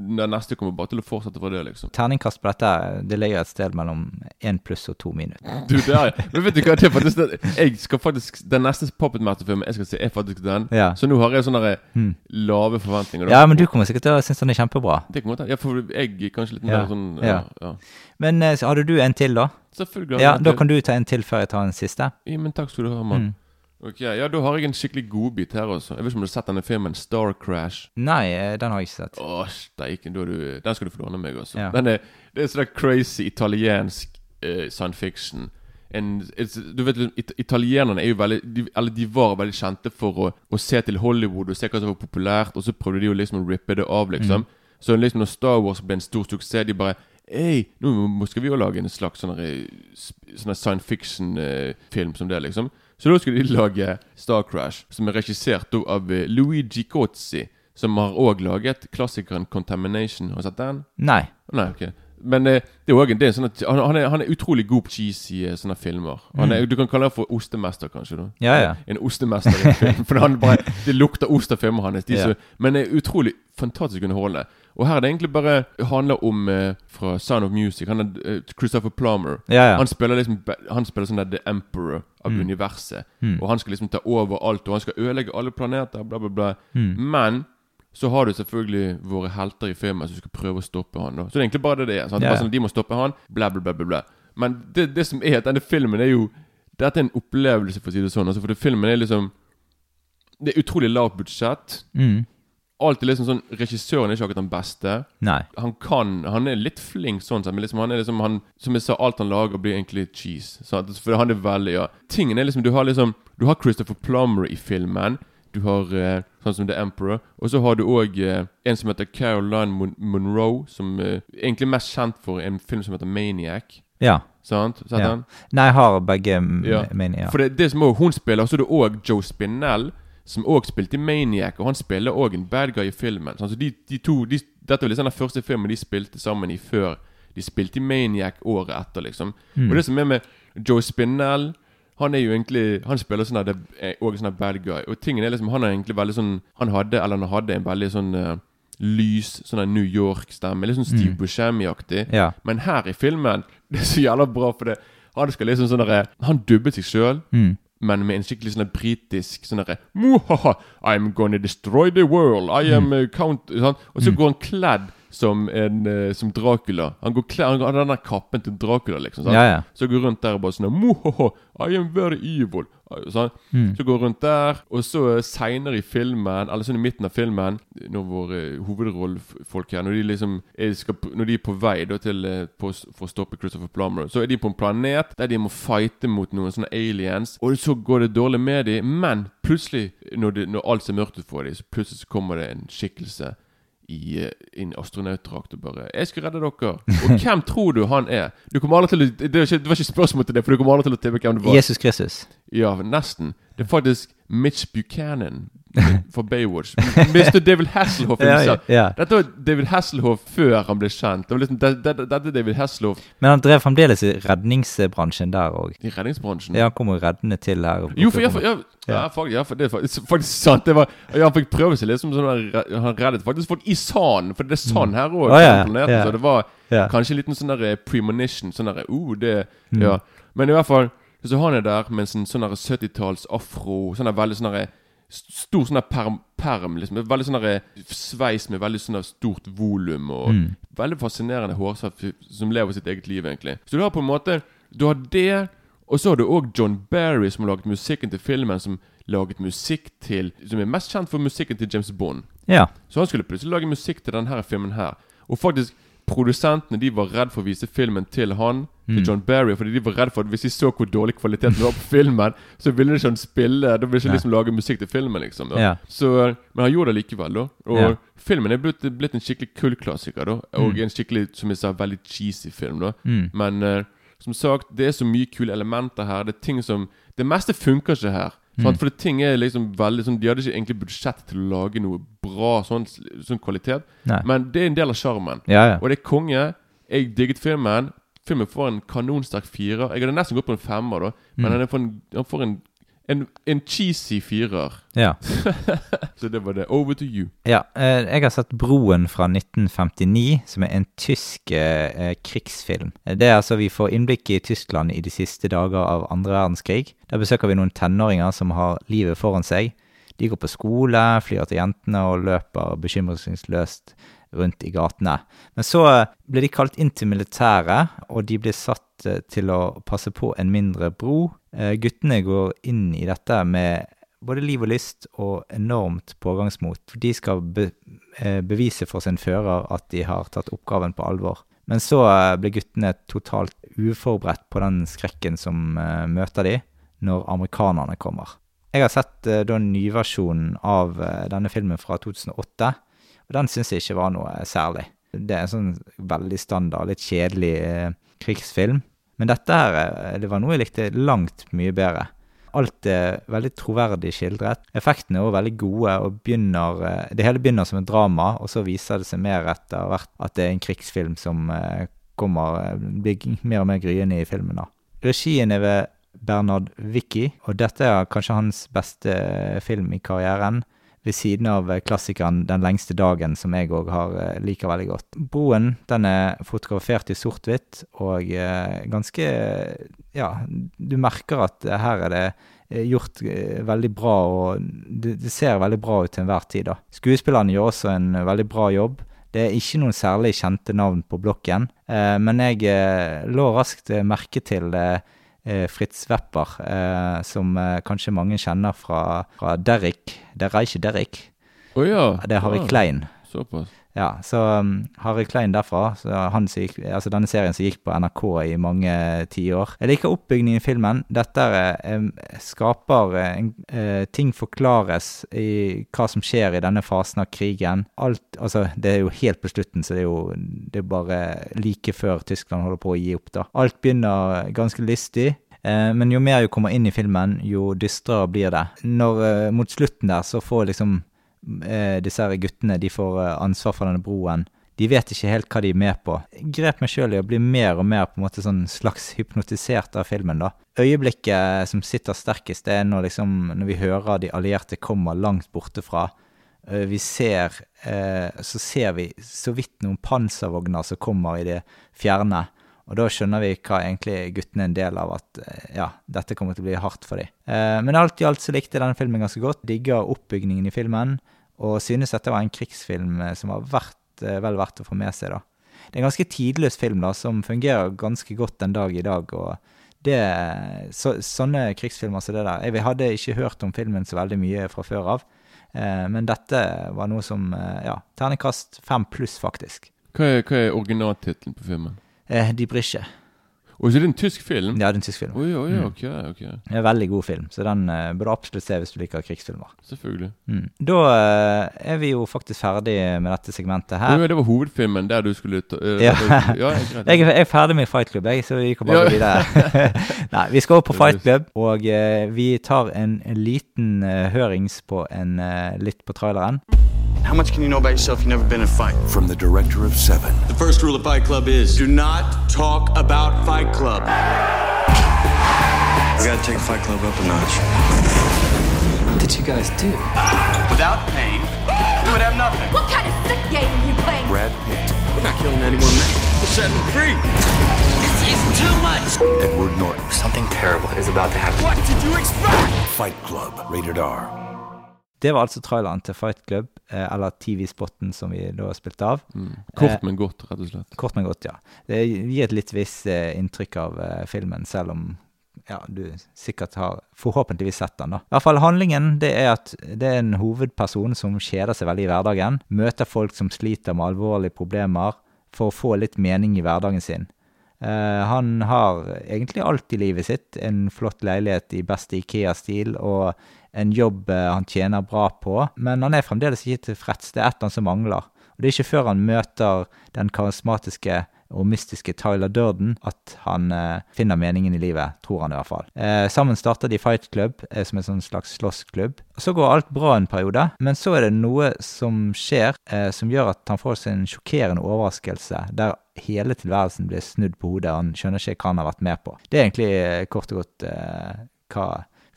[SPEAKER 2] Den neste kommer bare til å fortsette fra det, liksom.
[SPEAKER 1] Terningkast på dette det ligger et sted mellom én pluss og to minus.
[SPEAKER 2] Du, det er Men vet du hva, det er faktisk det, Jeg skal faktisk Den neste Puppet Master-filmen jeg skal se, er faktisk den.
[SPEAKER 1] Ja.
[SPEAKER 2] Så nå har jeg sånne der
[SPEAKER 1] Mm.
[SPEAKER 2] lave forventninger. da.
[SPEAKER 1] ja, men du kommer sikkert til å synes den er kjempebra.
[SPEAKER 2] Det kommer til Ja, for jeg kanskje litt
[SPEAKER 1] Ja,
[SPEAKER 2] mer sånn
[SPEAKER 1] ja.
[SPEAKER 2] Ja. ja.
[SPEAKER 1] Men eh, hadde du en til, da?
[SPEAKER 2] Selvfølgelig.
[SPEAKER 1] Ja, Da kan du ta en til før jeg tar en siste.
[SPEAKER 2] Ja, men takk skal du ha, mann.
[SPEAKER 1] Mm.
[SPEAKER 2] Ok, Ja, da har jeg en skikkelig godbit her også. Jeg vet ikke om du har sett denne filmen Star Crash.
[SPEAKER 1] Nei, eh, den har jeg ikke sett.
[SPEAKER 2] Åh, steiken, da er du Den skal du få låne meg, også.
[SPEAKER 1] Ja.
[SPEAKER 2] Den er, det er sånn crazy italiensk eh, science fiction. En, du vet, liksom, it, Italienerne er jo veldig de, Eller de var veldig kjente for å, å se til Hollywood og se hva som var populært, og så prøvde de å liksom rippe det av, liksom. Så liksom når Star Wars ble en stor suksess, de bare Hei, nå skal vi jo lage en slags sånn eh, sånn science fiction-film som det, liksom. Så da skulle de lage Star Crash, som er regissert av Louis Luigi Cozzi, som har òg laget klassikeren Contamination. Har du sett den?
[SPEAKER 1] Nei.
[SPEAKER 2] Nei, ok Men eh, det er også det er sånn at, han, han, er, han er utrolig god på cheesy eh, sånne filmer. Han er, Du kan kalle ham for ostemester, kanskje. da
[SPEAKER 1] Ja, ja.
[SPEAKER 2] En ostemester i en film. For han bare, det lukter ost av filmene hans. De
[SPEAKER 1] Ja.
[SPEAKER 2] så, men er utrolig fantastisk underholdende. Og her er det egentlig bare handler om eh, fra Sound of Music. Han er eh, Christopher Plummer.
[SPEAKER 1] Ja, ja.
[SPEAKER 2] Han spiller liksom Han spiller sånn der The Emperor av
[SPEAKER 1] Mm.
[SPEAKER 2] universet.
[SPEAKER 1] Mm.
[SPEAKER 2] Og han skal liksom ta over alt, og han skal ødelegge alle planeter, bla, bla, bla.
[SPEAKER 1] Mm.
[SPEAKER 2] Men så har du selvfølgelig våre helter i filmen som skal prøve å stoppe han. da Så det er egentlig bare det det er.
[SPEAKER 1] Ja,
[SPEAKER 2] bare sånn, De må stoppe han, bla, bla, bla. bla, bla. Men det, det som er at denne filmen er jo Dette er en opplevelse, for å si det sånn. Altså, for det, filmen er liksom Det er utrolig lavt budsjett.
[SPEAKER 1] Mm.
[SPEAKER 2] Alt er liksom sånn Regissøren er ikke akkurat den beste.
[SPEAKER 1] Nei.
[SPEAKER 2] Han kan Han er litt flink sånn sett, men liksom han er liksom han, Som jeg sa, alt han lager, blir egentlig cheese. Sant? For han er veldig Ja. Tingen er liksom Du har liksom Du har Christopher Plummer i filmen. Du har eh, sånn som The Emperor. Og så har du òg eh, en som heter Caroline Mon Monroe, som eh, egentlig er mest kjent for en film som heter Maniac.
[SPEAKER 1] Ja.
[SPEAKER 2] Sant? Sett
[SPEAKER 1] Ja.
[SPEAKER 2] den?
[SPEAKER 1] Nei, jeg har begge,
[SPEAKER 2] Ja.
[SPEAKER 1] Maniac.
[SPEAKER 2] For det, det som også, hun spiller, så er det òg Joe Spinell, som òg spilte i Maniac. Og han spiller òg en bad guy i filmen. Så de, de to de, Dette var liksom den første filmen de spilte sammen i før de spilte i Maniac året etter, liksom.
[SPEAKER 1] Mm.
[SPEAKER 2] Og det som er med Joe Spinnell han er jo egentlig Han spiller sånn her, det er også sånn bad guy. Og tingen er liksom Han er egentlig veldig sånn Han hadde Eller han hadde en veldig sånn uh, lys Sånn New York-stemme. Litt sånn Steve
[SPEAKER 1] Mm.
[SPEAKER 2] Buscemi-aktig.
[SPEAKER 1] Ja.
[SPEAKER 2] Men her i filmen Det er så jævla bra, for det Han skal liksom sånn Han dubbet seg sjøl.
[SPEAKER 1] Mm.
[SPEAKER 2] Men med en skikkelig sånn britisk sånn derre I'm gonna destroy the world. I am mm. count sånn. Og så
[SPEAKER 1] Mm.
[SPEAKER 2] går han kledd som en uh, Som Dracula. Han går klær, Han har den der kappen til Dracula, liksom. Sant?
[SPEAKER 1] Ja, ja.
[SPEAKER 2] Så går rundt der og bare sånn Mohoho, I am very evil. Sånn.
[SPEAKER 1] Mm.
[SPEAKER 2] Så går rundt der, og så seinere i filmen, eller sånn i midten av filmen, når våre hovedrollefolk her Når de liksom er, skal, Når de er på vei da til eh, på, for å stoppe Christopher Plummer, så er de på en planet der de må fighte mot noen sånne aliens, og så går det dårlig med dem, men plutselig, når, de, når alt ser mørkt ut for dem, så plutselig så kommer det en skikkelse i eh, en astronautdrakt og bare 'Jeg skal redde dere.' Og hvem tror du han er? Du kommer aldri til å Det var ikke, det var ikke spørsmål til det, for du kommer aldri til å tippe hvem det var.
[SPEAKER 1] Jesus Kristus.
[SPEAKER 2] Ja, nesten. Det er faktisk Mitch Buchanan for Baywatch. Mr. David Hasselhoff
[SPEAKER 1] Ja, ja, ja.
[SPEAKER 2] Dette var David Hasselhoff før han ble kjent. Det liksom, det, det, Dette er David Hasselhoff
[SPEAKER 1] Men han drev fremdeles i redningsbransjen der òg.
[SPEAKER 2] i redningsbransjen.
[SPEAKER 1] Ja, han kom jo reddende til her.
[SPEAKER 2] Jo, for, jeg, for, ja, ja, faktisk, ja, for det er faktisk, sant. Det var, han fikk prøve seg litt som sånn der- Han reddet faktisk folk i sand, for det er sand her òg.
[SPEAKER 1] Oh, ja, ja.
[SPEAKER 2] Så det var kanskje en liten sånn der premonition. Sånn der, uh, det,
[SPEAKER 1] Mm.
[SPEAKER 2] ja. Men i hvert fall Så han er der med en sånn der 70-talls afro Sånn veldig sånn Stor sånn perm, perm liksom. Veldig sånn sveis med veldig sånn stort volum. Og
[SPEAKER 1] Mm.
[SPEAKER 2] veldig fascinerende hårsveis som lever sitt eget liv, egentlig. Så du har på en måte Du har det, og så har du òg John Barry, som har laget musikken til filmen, som laget musikk til Som er mest kjent for musikken til James Bond.
[SPEAKER 1] Ja.
[SPEAKER 2] Så han skulle plutselig lage musikk til denne filmen her. Og faktisk, produsentene de var redd for å vise filmen til han til John Barry. Fordi de var redd for at hvis de så hvor dårlig kvalitet det var på filmen, så ville de ikke han spille Da ville de ikke liksom lage musikk til filmen. liksom.
[SPEAKER 1] Ja.
[SPEAKER 2] Så, Men han gjorde det likevel. da Og
[SPEAKER 1] Ja.
[SPEAKER 2] filmen er blitt, blitt en skikkelig kultklassiker. da Og en skikkelig som jeg sa, veldig cheesy film. da
[SPEAKER 1] Mm.
[SPEAKER 2] Men uh, som sagt, det er så mye kule elementer her. Det er ting som Det meste funker ikke her. Mm. For det, ting er liksom veldig sånn De hadde ikke egentlig budsjett til å lage noe bra sånn, sånn kvalitet.
[SPEAKER 1] Nei.
[SPEAKER 2] Men det er en del av sjarmen.
[SPEAKER 1] Ja, ja.
[SPEAKER 2] Og det er konge. Jeg digget filmen. Filmen får en kanonsterk firer. Jeg hadde nesten gått på en femmer, da. Men han, får en, han får en, en, en cheesy firer.
[SPEAKER 1] ja.
[SPEAKER 2] Så det var det. Over to you.
[SPEAKER 1] Ja, eh, jeg har sett Broen fra 1959, som er en tysk eh, eh, krigsfilm. Eh, Det er altså Vi får innblikk i Tyskland i de siste dager av andre verdenskrig. Der besøker vi noen tenåringer som har livet foran seg. De går på skole, flyr til jentene og løper bekymringsløst rundt i gatene. Men så blir de kalt inn til militæret, og de blir satt eh, til å passe på en mindre bro. Eh, Guttene går inn i dette med både liv og lyst og enormt pågangsmot. De skal be, eh, bevise for sin fører at de har tatt oppgaven på alvor. Men så blir guttene totalt uforberedt på den skrekken som møter de når amerikanerne kommer. Jeg har sett eh, da nyversjonen av eh, denne filmen fra 2008, og den syns jeg ikke var noe særlig. Det er en sånn veldig standard, litt kjedelig eh, krigsfilm. Men dette her, eh, det var noe jeg likte langt mye bedre. Alt er veldig troverdig skildret. Effektene er også veldig gode, og begynner, eh, det hele begynner som et drama, og så viser det seg mer etter hvert at det er en krigsfilm som eh, kommer, blir mer og mer gryende i filmen. Regien er ved Bernard Wicki, og dette er kanskje hans beste eh, film i karrieren. Ved siden av eh, klassikeren 'Den lengste dagen', som jeg òg liker veldig godt. Broen den er fotografert i sort-hvitt, og eh, ganske Ja, du merker at eh, her er det eh, gjort eh, veldig bra, og det, ser veldig bra ut til enhver tid. da. Skuespillerne gjør også en eh, veldig bra jobb. Det er ikke noen særlig kjente navn på blokken, eh, men jeg eh, lå raskt eh, merke til det eh, Fritz Wepper, eh, som eh, kanskje mange kjenner fra, fra Derrick. Det er ikke Derrick,
[SPEAKER 2] Oh ja.
[SPEAKER 1] det er Harry Klein.
[SPEAKER 2] Såpass.
[SPEAKER 1] Ja, så um, Harry Klein derfra, gikk, altså denne serien som gikk på NRK i mange tiår. Jeg liker oppbygningen i filmen. Dette em, skaper en, eh, Ting forklares i hva som skjer i denne fasen av krigen. Alt, altså Det er jo helt på slutten, så det er jo det er bare like før Tyskland holder på å gi opp. da. Alt begynner ganske lystig. Eh, men jo mer du kommer inn i filmen, jo dystrere blir det. Når eh, Mot slutten der så får liksom disse her guttene de får eh, ansvar for denne broen. De vet ikke helt hva de er med på. Grep meg sjøl i å bli mer og mer på en måte sånn slags hypnotisert av filmen. da. Øyeblikket som sitter sterkest, det er når, liksom, når vi hører de allierte kommer langt borte fra. Eh, Vi ser eh, Så ser vi så vidt noen panservogner som kommer i det fjerne. Og da skjønner vi hva egentlig guttene er en del av, at eh, ja, dette kommer til å bli hardt for dem. Eh, men alt i alt så likte jeg denne filmen ganske godt. Digger oppbygningen i filmen, og synes dette var en krigsfilm eh, som var verdt, vel verdt å få med seg. da. Det er en ganske tidløs film da, som fungerer ganske godt den dag i dag. og det, så, Sånne krigsfilmer som det der Jeg hadde ikke hørt om filmen så veldig mye fra før av, eh, men dette var noe som eh, Ja, terningkast fem pluss, faktisk.
[SPEAKER 2] Hva er, hva er originaltittelen på filmen?
[SPEAKER 1] Eh, Die Brische.
[SPEAKER 2] Og så er det en tysk film?
[SPEAKER 1] Ja, det er en tysk film.
[SPEAKER 2] Oi, oi,
[SPEAKER 1] Mm.
[SPEAKER 2] ok, ok.
[SPEAKER 1] Det er en veldig god film, så den eh, bør du absolutt se hvis du liker krigsfilmer.
[SPEAKER 2] Selvfølgelig.
[SPEAKER 1] Mm. Da eh, er vi jo faktisk ferdig med dette segmentet her.
[SPEAKER 2] ja, det var hovedfilmen der du skulle ta uh,
[SPEAKER 1] Ja.
[SPEAKER 2] ja.
[SPEAKER 1] Jeg jeg er ferdig med Fight Club, jeg, så vi kan bare
[SPEAKER 2] Ja.
[SPEAKER 1] videre. Nei, vi skal over på Fight Club, og eh, vi tar en liten eh, hørings på en eh, litt på traileren.
[SPEAKER 3] How much can you know about yourself? You've never been in a fight.
[SPEAKER 4] From the director of Seven,
[SPEAKER 3] The first rule of Fight Club is do not talk about Fight Club. We gotta take Fight Club up a notch.
[SPEAKER 5] What did you guys do?
[SPEAKER 3] Without pain, we would have nothing.
[SPEAKER 6] What kind of sick game are you playing?
[SPEAKER 4] Brad Pitt,
[SPEAKER 3] We're not killing anyone, man. We're setting them free. This is too much.
[SPEAKER 4] Edward Norton.
[SPEAKER 5] Something terrible is about to happen.
[SPEAKER 3] What did you expect?
[SPEAKER 4] Fight Club, rated R.
[SPEAKER 1] Det var altså traileren til Fight Club, eh, eller TV-spotten som vi da spilte av.
[SPEAKER 2] Kort, men godt, rett og slett.
[SPEAKER 1] Kort, men godt, ja. Det gir et litt visst eh, inntrykk av eh, filmen, selv om ja, du sikkert har forhåpentligvis sett den. da. I hvert fall Handlingen det er at det er en hovedperson som kjeder seg veldig i hverdagen. Møter folk som sliter med alvorlige problemer, for å få litt mening i hverdagen sin. Eh, han har egentlig alt i livet sitt. En flott leilighet i beste Ikea-stil og en jobb eh, han tjener bra på. Men han er fremdeles ikke tilfreds. Det er et annet som mangler. Og det er ikke før han møter den karismatiske og mystiske Tyler Durden at han eh, finner meningen i livet, tror han i hvert fall. Eh, sammen starter de Fight Club, eh, som en sånn slags slåssklubb. Så går alt bra en periode, men så er det noe som skjer eh, som gjør at han får seg en sjokkerende overraskelse, der hele tilværelsen blir snudd på hodet. Han skjønner ikke hva han har vært med på. Det er egentlig eh, kort og godt eh, hva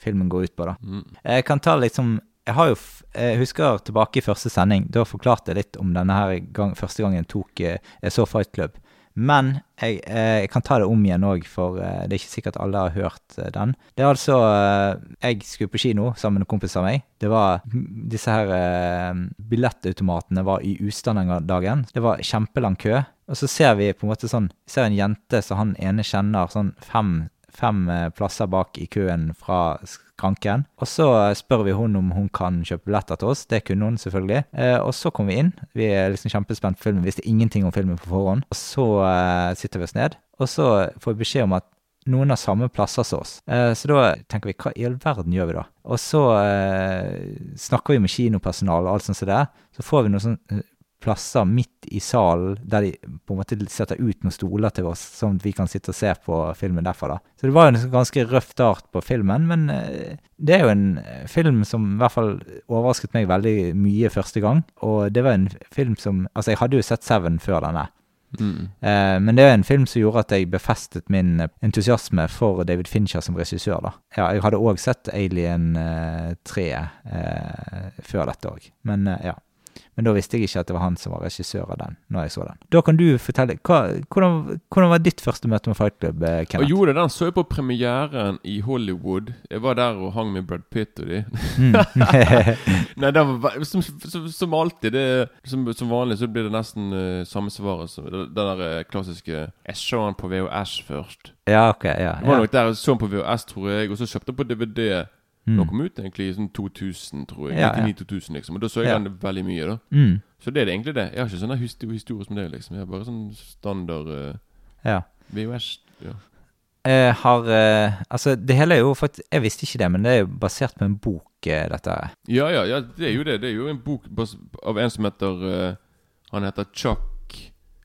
[SPEAKER 1] filmen går ut på, da. Jeg kan ta litt som jeg har jo, jeg husker tilbake i første sending, da forklarte jeg litt om denne her gang, første gangen jeg tok, eh, jeg så Fight Club. Men jeg, eh, jeg kan ta det om igjen òg, for eh, det er ikke sikkert alle har hørt eh, den. Det er altså Jeg skulle på kino sammen med kompiser kompis av meg. Det var Disse her billettautomatene var i ustand den dagen. Det var kjempelang kø. Og så ser vi på en måte sånn ser en jente som han ene kjenner sånn fem, fem plasser bak i køen fra skranken. Og så spør vi hun om hun kan kjøpe billetter til oss. Det kunne hun selvfølgelig. Eh, og så kom vi inn. Vi er liksom kjempespent på filmen, visste ingenting om filmen på forhånd. Og så eh, sitter vi oss ned, og så får vi beskjed om at noen har samme plasser som oss. Eh, så da tenker vi, hva i all verden gjør vi da? Og så eh, snakker vi med kinopersonal og alt sånt som det. Så får vi noen sånne eh, plasser midt i salen der de på en måte setter ut noen stoler til oss, sånn at vi kan sitte og se på filmen derfra. da. Så det var jo en ganske røff start på filmen, men eh, det er jo en eh, film som i hvert fall overrasket meg veldig mye første gang. Og det var en film som Altså, jeg hadde jo sett Seven før denne.
[SPEAKER 2] Mm.
[SPEAKER 1] Eh, men det er en film som gjorde at jeg befestet min entusiasme for David Fincher som regissør. da. Ja, Jeg hadde òg sett Alien eh, 3 eh, før dette òg, men ja. Men da visste jeg ikke at det var han som var regissør av den. når jeg så den. Da kan du fortelle, hva, hvordan, hvordan var ditt første møte med Fight Club, eh, Kenneth?
[SPEAKER 2] jo, det, den så jeg på premieren i Hollywood. Jeg var der og hang med Brad Pitt og de.
[SPEAKER 1] Mm.
[SPEAKER 2] Nei, det var som, som, som alltid. Det, som, som vanlig så blir det nesten uh, samme svaret som det, det der eh, klassiske Jeg så den på VHS først.
[SPEAKER 1] ja, ok. ja.
[SPEAKER 2] Det var nok der jeg så den på VHS, tror jeg, og så kjøpte jeg på DVD.
[SPEAKER 1] Mm.
[SPEAKER 2] Den kom ut egentlig i sånn 2000, tror jeg.
[SPEAKER 1] Ja, ja.
[SPEAKER 2] 99-2000, liksom. Og da så jeg den veldig mye, da.
[SPEAKER 1] Mm.
[SPEAKER 2] Så det er det egentlig det. Jeg har ikke sånn histo historie som det, liksom. Jeg har bare sånn standard uh,
[SPEAKER 1] ja.
[SPEAKER 2] VHS. Ja.
[SPEAKER 1] Jeg har uh, Altså, det hele er jo faktisk Jeg visste ikke det, men det er jo basert på en bok, eh, dette. her.
[SPEAKER 2] Ja, ja, ja, det er jo det. Det er jo en bok av en som heter uh, Han heter Chuck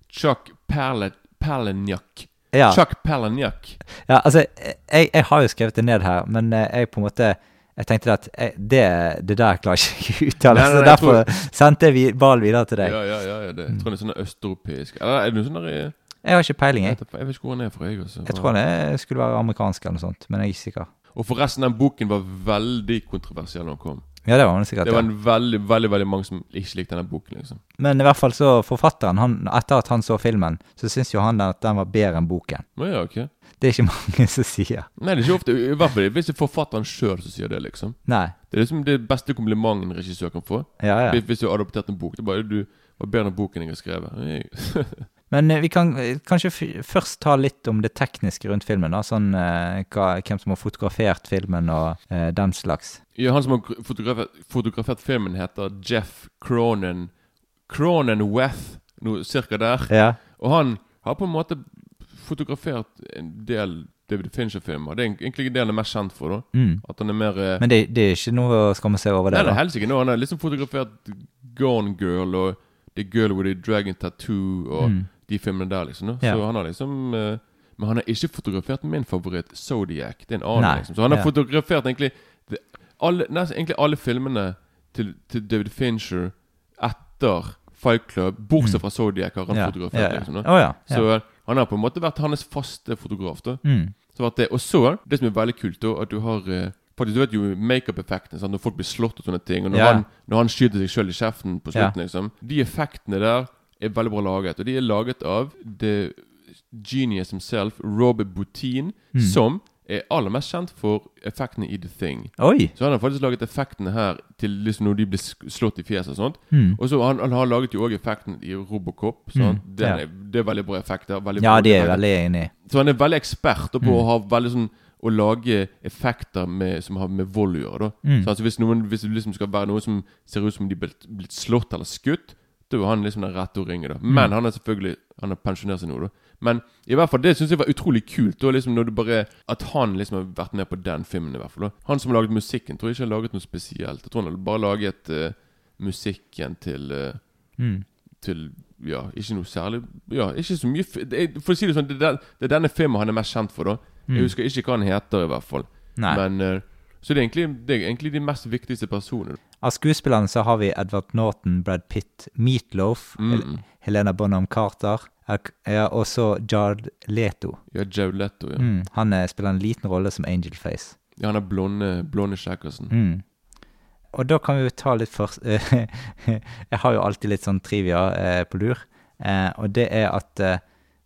[SPEAKER 2] Chuck Perle, Perlenjak.
[SPEAKER 1] Ja.
[SPEAKER 2] Chuck Palahniuk.
[SPEAKER 1] Ja, altså, jeg, jeg har jo skrevet det ned her, men eh, jeg på en måte Jeg tenkte at jeg, det, det der klarer ikke jeg uttale, så
[SPEAKER 2] jeg
[SPEAKER 1] derfor sendte jeg vi- ballen videre til deg.
[SPEAKER 2] Ja, ja, ja, ja, det. Jeg tror det er sånn østeuropeisk Eller er det noe sånn der eh,
[SPEAKER 1] Jeg har ikke peiling,
[SPEAKER 2] Jeg
[SPEAKER 1] jeg.
[SPEAKER 2] jeg vet ikke hvor han er fra, jeg. Også.
[SPEAKER 1] Jeg tror han skulle være amerikansk eller noe sånt, men jeg er ikke sikker.
[SPEAKER 2] Og forresten, den boken var veldig kontroversiell da den kom.
[SPEAKER 1] Ja, det var han sikkert.
[SPEAKER 2] Det var
[SPEAKER 1] Ja.
[SPEAKER 2] en veldig, veldig veldig mange som ikke likte denne boken. liksom
[SPEAKER 1] Men i hvert fall så forfatteren, han, etter at han så filmen, så syns jo han at den var bedre enn boken.
[SPEAKER 2] Men ja, ok
[SPEAKER 1] Det er ikke mange som sier.
[SPEAKER 2] Nei, det er ikke ofte I hvert fall hvis det er forfatteren sjøl som sier det. liksom
[SPEAKER 1] Nei.
[SPEAKER 2] Det er liksom det beste komplimentet en regissør kan få.
[SPEAKER 1] Ja, ja.
[SPEAKER 2] Hvis- Hvis du har adoptert en bok. Det er bare du var bedre enn boken jeg har skrevet.
[SPEAKER 1] Men eh, vi kan eh, kanskje først ta litt om det tekniske rundt filmen. da, Sånn eh, hva, hvem som har fotografert filmen og eh, den slags.
[SPEAKER 2] Ja, han som har fotografert, fotografert filmen, heter Jeff Cronan. Cronan Weth, noe cirka der.
[SPEAKER 1] Ja.
[SPEAKER 2] Og han har på en måte fotografert en del David Fincher-filmer. Det er egentlig det han er mest kjent for. da
[SPEAKER 1] Mm.
[SPEAKER 2] At han er mer eh,
[SPEAKER 1] Men det, det er ikke noe å skamme seg over det?
[SPEAKER 2] Nei, det er helst ikke noe. Han har liksom fotografert Gone Girl og The Girl with the Dragon Tattoo og
[SPEAKER 1] Mm.
[SPEAKER 2] De filmene der, liksom.
[SPEAKER 1] Ja.
[SPEAKER 2] Så han har liksom uh, Men han har ikke fotografert min favoritt, Zodiac. Det er en annen,
[SPEAKER 1] Nei,
[SPEAKER 2] liksom. Så han har
[SPEAKER 1] ja.
[SPEAKER 2] fotografert egentlig alle, nesten, egentlig alle filmene til, til David Fincher etter Fight Club, bortsett fra Zodiac, har han
[SPEAKER 1] Mm. ja.
[SPEAKER 2] fotografert. liksom
[SPEAKER 1] ja.
[SPEAKER 2] Så han har på en måte vært hans faste fotograf. da
[SPEAKER 1] Mm.
[SPEAKER 2] så det, Og så, det som er veldig kult, da, at du har uh, Faktisk, Du vet jo makeup-effektene, når folk blir slått og sånne ting. Og når,
[SPEAKER 1] yeah.
[SPEAKER 2] han, når han skyter seg sjøl i kjeften på
[SPEAKER 1] slutten,
[SPEAKER 2] slutten, liksom. De effektene der er veldig bra laget. Og de er laget av the genius himself, Robert Boutin,
[SPEAKER 1] Mm.
[SPEAKER 2] som er aller mest kjent for effektene i The Thing.
[SPEAKER 1] Oi!
[SPEAKER 2] Så han har faktisk laget effektene her til liksom når de blir slått i fjeset og sånt.
[SPEAKER 1] Mm.
[SPEAKER 2] Og så han, han har laget jo òg effekten i Robocop.
[SPEAKER 1] Mm, ja.
[SPEAKER 2] er, det er veldig bra effekter. Veldig
[SPEAKER 1] Ja,
[SPEAKER 2] bra
[SPEAKER 1] de er veldig enig.
[SPEAKER 2] Så han er veldig ekspert på
[SPEAKER 1] Mm.
[SPEAKER 2] å ha veldig sånn Å lage effekter med, som har med vold å gjøre. da
[SPEAKER 1] Mm.
[SPEAKER 2] Så altså Hvis noen Hvis det liksom skal være noe som ser ut som de er blitt slått eller skutt, er han liksom den rette å ringe. da
[SPEAKER 1] Mm.
[SPEAKER 2] Men han er selvfølgelig Han har pensjonert seg nå, da. Men i hvert fall det syns jeg var utrolig kult. Da, liksom, når du bare At han liksom har vært med på den filmen. i hvert fall da. Han som har laget musikken, tror jeg ikke har laget noe spesielt. Jeg tror han har bare laget uh, musikken til uh,
[SPEAKER 1] Mm.
[SPEAKER 2] Til Ja, ikke noe særlig Ja, ikke så mye er, For å si det sånn, det er, den- det er denne filmen han er mest kjent for, da. Jeg husker ikke hva han heter, i hvert fall.
[SPEAKER 1] Mm. Nei.
[SPEAKER 2] Men uh, Så det er, egentlig, det er egentlig de mest viktigste personene.
[SPEAKER 1] Av skuespillerne så har vi Edward Norton, Brad Pitt, Meatloaf,
[SPEAKER 2] Mm.
[SPEAKER 1] Helena Bonham Carter, ja, og så Jard Leto.
[SPEAKER 2] Ja, Jared Leto, ja.
[SPEAKER 1] Mm. Han eh, spiller en liten rolle som Angel Face.
[SPEAKER 2] ja han er blonde, blonde skjeggersen.
[SPEAKER 1] Mm. Og da kan vi jo ta litt først Jeg har jo alltid litt sånn trivia eh, på lur. Eh, og det er at eh,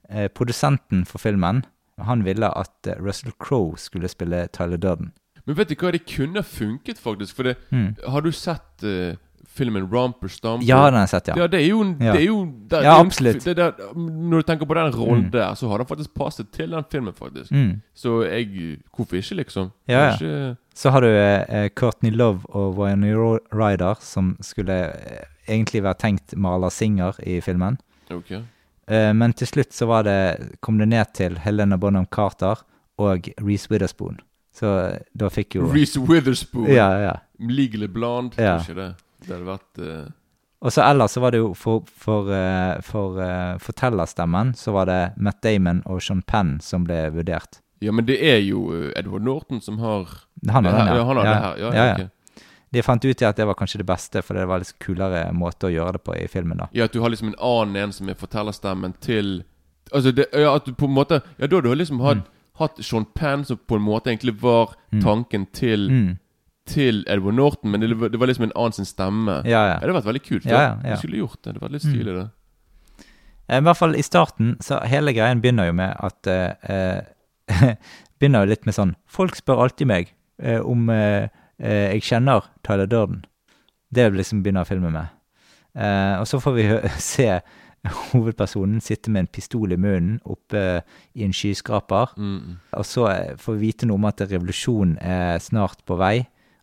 [SPEAKER 1] eh, produsenten for filmen Han ville at eh, Russell Crowe skulle spille Tyler Durden.
[SPEAKER 2] Men vet du hva, det kunne funket, faktisk. For det
[SPEAKER 1] Mm.
[SPEAKER 2] Har du sett uh, filmen Romper Stomper?
[SPEAKER 1] Ja, den har jeg sett, ja.
[SPEAKER 2] Ja, det er jo,
[SPEAKER 1] Ja.
[SPEAKER 2] det er jo der,
[SPEAKER 1] Ja, absolutt.
[SPEAKER 2] Det der, når du tenker på den rollen
[SPEAKER 1] Mm.
[SPEAKER 2] der, så har den faktisk passet til den filmen, faktisk.
[SPEAKER 1] Mm.
[SPEAKER 2] Så jeg Hvorfor ikke, liksom?
[SPEAKER 1] Ja, ja.
[SPEAKER 2] Ikke...
[SPEAKER 1] Så har du uh, Courtney Love og Wyoming Ryder, som skulle uh, egentlig være tenkt maler-singer i filmen.
[SPEAKER 2] Ok.
[SPEAKER 1] Uh, men til slutt så var det, kom det ned til Helena Bonham Carter og Reece Witherspoon. Så eh, da fikk jo
[SPEAKER 2] Reece Witherspoon.
[SPEAKER 1] Ja, ja.
[SPEAKER 2] Legally Blonde.
[SPEAKER 1] Ja.
[SPEAKER 2] Ikke det? Det hadde vært uh...
[SPEAKER 1] Og så ellers så var det jo for, for, uh, for uh, fortellerstemmen så var det Matt Damon og Sean Penn som ble vurdert.
[SPEAKER 2] Ja, men det er jo Edward Norton som har
[SPEAKER 1] Han har
[SPEAKER 2] det
[SPEAKER 1] den, ja.
[SPEAKER 2] Ja, han har det her. Ja, ja, ok.
[SPEAKER 1] De fant ut i at det var kanskje det beste, for det var litt kulere måte å gjøre det på i filmen. da.
[SPEAKER 2] Ja, at du har liksom en annen en som er fortellerstemmen til Altså, det, ja, at du på en måte Ja, da du har liksom hatt,
[SPEAKER 1] Mm.
[SPEAKER 2] Hatt Sean Penn, som på en måte egentlig var tanken til
[SPEAKER 1] Mm.
[SPEAKER 2] Til Edward Norton, men det, var- det var liksom en annen sin stemme.
[SPEAKER 1] Ja, ja.
[SPEAKER 2] det hadde vært veldig kult.
[SPEAKER 1] Ja, ja, ja.
[SPEAKER 2] Jeg skulle gjort det. Det vært litt stilig, det.
[SPEAKER 1] Eh, I hvert fall i starten, så hele greien begynner jo med at eh, eh, Begynner jo litt med sånn Folk spør alltid meg eh, om eh, jeg kjenner Tyler Durden. Det liksom begynner filmen med. Eh, og så får vi se hovedpersonen sitte med en pistol i munnen oppe i en skyskraper.
[SPEAKER 2] Mm.
[SPEAKER 1] Og så eh, får vi vite noe om at revolusjonen er snart på vei,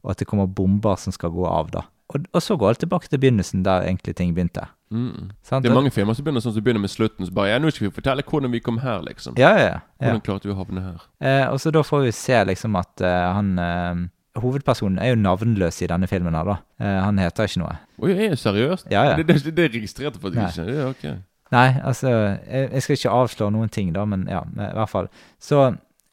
[SPEAKER 1] og at det kommer bomber som skal gå av, da. Og, og så går alt tilbake til begynnelsen, der egentlig ting begynte.
[SPEAKER 2] Mm. Det er mange filmer som begynner sånn som begynner med slutten. Så bare Ja, nå skal vi fortelle hvordan vi kom her, liksom.
[SPEAKER 1] Ja, ja, ja.
[SPEAKER 2] Hvordan klarte vi å havne her?
[SPEAKER 1] Eh, og så da får vi se liksom at eh, han eh, Hovedpersonen er jo navnløs i denne filmen her, da. Eh, han heter ikke noe.
[SPEAKER 2] Oi, er det seriøst?
[SPEAKER 1] Ja, ja.
[SPEAKER 2] Det, det, det registrerte faktisk
[SPEAKER 1] Nei.
[SPEAKER 2] ikke. Ja, ok.
[SPEAKER 1] Nei, altså Jeg, jeg skal ikke avsløre noen ting, da, men ja, i hvert fall. Så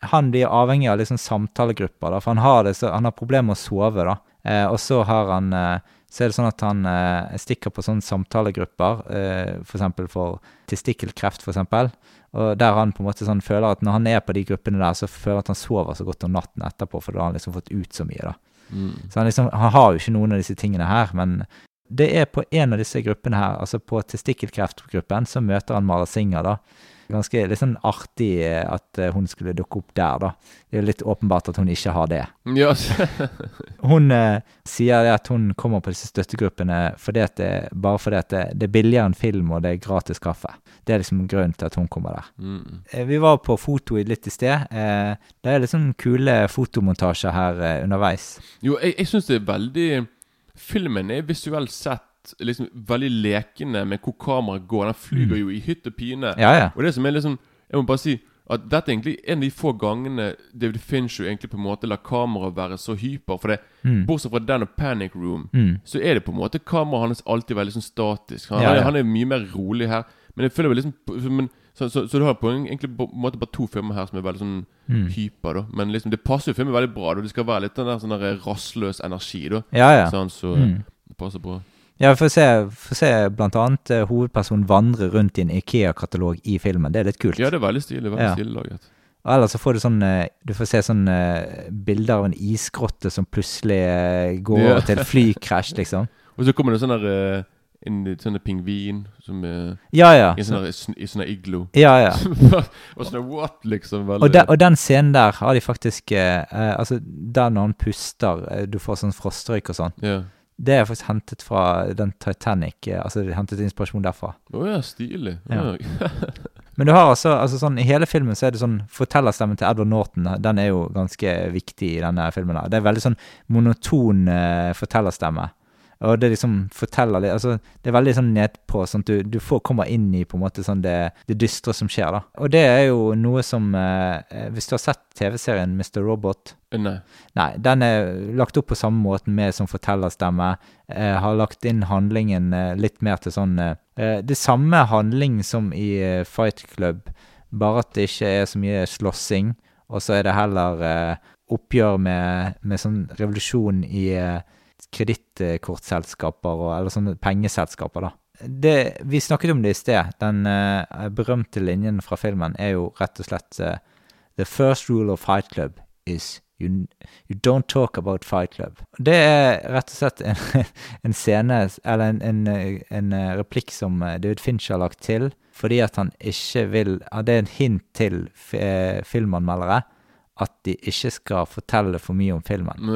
[SPEAKER 1] han blir avhengig av liksom samtalegrupper, da, for han har, det, så, han har problemer med å sove, da. Eh, og så har han eh, Så er det sånn at han eh, stikker på sånne samtalegrupper, eh, for eksempel for testikkelkreft, for eksempel. Og der han på en måte sånn føler at når han er på de gruppene der, så føler han at han sover så godt om natten etterpå, for da har han liksom fått ut så mye, da.
[SPEAKER 2] Mm.
[SPEAKER 1] Så han, liksom, han har jo ikke noen av disse tingene her, men det er på en av disse gruppene her, altså på testikkelkreftgruppen, så møter han Mara Singer, da. Ganske litt sånn artig eh, at eh, hun skulle dukke opp der, da. Det er jo litt åpenbart at hun ikke har det.
[SPEAKER 2] Yes.
[SPEAKER 1] Hun eh, sier at hun kommer på disse støttegruppene fordi at det, bare fordi at det, det er billigere enn film, og det er gratis kaffe. Det er liksom grunnen til at hun kommer der.
[SPEAKER 2] mm.
[SPEAKER 1] Eh, Vi var på foto litt i sted. Eh, Det er litt sånn kule fotomontasjer her underveis.
[SPEAKER 2] Jo, jeg, jeg syns det er veldig Filmen er visuelt sett liksom veldig lekende med hvor kameraet går. Den flyger jo i hytt og pine.
[SPEAKER 1] Mm. Ja, ja.
[SPEAKER 2] Og det som er liksom Jeg må bare si at dette er egentlig en av de få gangene David Fincher egentlig på en måte lar kameraet være så hyper. For det,
[SPEAKER 1] Mm.
[SPEAKER 2] Bortsett fra den og Panic Room,
[SPEAKER 1] Mm.
[SPEAKER 2] så er det på en måte kameraet hans alltid veldig sånn statisk. Han,
[SPEAKER 1] Ja,
[SPEAKER 2] han er mye mer rolig her. Men jeg føler vel liksom men, så, så, så du har på en, egentlig på en måte bare to filmer her som er veldig sånn
[SPEAKER 1] Mm.
[SPEAKER 2] hyper, da. Men liksom det passer jo filmen veldig bra. Da. Det skal være litt den der sånn rastløs energi, da.
[SPEAKER 1] Ja, ja.
[SPEAKER 2] Sånn, så
[SPEAKER 1] Mm.
[SPEAKER 2] det passer bra.
[SPEAKER 1] Ja, vi får se, se blant annet eh, hovedpersonen vandre rundt i en Ikea-katalog i filmen. Det er litt kult.
[SPEAKER 2] Ja, det er veldig stilig. Veldig
[SPEAKER 1] Ja.
[SPEAKER 2] stilig laget.
[SPEAKER 1] Og ellers så får du sånn eh, Du får se sånn eh, bilder av en isgrotte som plutselig eh, går
[SPEAKER 2] Ja.
[SPEAKER 1] over til et flykrasj, liksom.
[SPEAKER 2] Og så kommer det sånn der eh, En sånn der pingvin som er
[SPEAKER 1] Ja, ja.
[SPEAKER 2] i en sånn der sn- i sånn der iglo.
[SPEAKER 1] Ja, ja.
[SPEAKER 2] og sånn der, what, liksom? Veldig,
[SPEAKER 1] Og, den, og den scenen der har de faktisk eh, eh, Altså, der når han puster, eh, du får sånn frostrøyk og sånn.
[SPEAKER 2] Ja.
[SPEAKER 1] Det er faktisk hentet fra den Titanic. eh, Altså, hentet inspirasjon derfra.
[SPEAKER 2] Å ja, stilig.
[SPEAKER 1] Ja.
[SPEAKER 2] Ja.
[SPEAKER 1] Men du har altså, altså sånn, i hele filmen så er det sånn Fortellerstemmen til Edward Norton Den er jo ganske viktig i denne filmen. her. Det er veldig sånn monoton uh, fortellerstemme. Og det liksom forteller litt Altså, det er veldig sånn nedpå, sånn at du, du får kommer inn i på en måte sånn det, det dystre som skjer, da. Og det er jo noe som eh, eh, Hvis du har sett TV-serien Mr. Robot
[SPEAKER 2] Eh, Nei.
[SPEAKER 1] Nei, den er lagt opp på samme måten med som fortellerstemme. Eh, har lagt inn handlingen eh, litt mer til sånn eh, Det samme handling som i Fight Club, bare at det ikke er så mye slåssing. Og så er det heller oppgjør med, med sånn revolusjon i eh, kredittkortselskaper, eller sånne pengeselskaper, da. Det, vi snakket om det i sted. Den uh, berømte linjen fra filmen er jo rett og slett uh, The first rule of Fight Club is you, you don't talk about Fight Club. Det er rett og slett en, en scene, eller en, en, en eh, replikk som David Fincher har lagt til, fordi at han ikke vil Det er en hint til fi- filmanmeldere at de ikke skal fortelle for mye om filmen.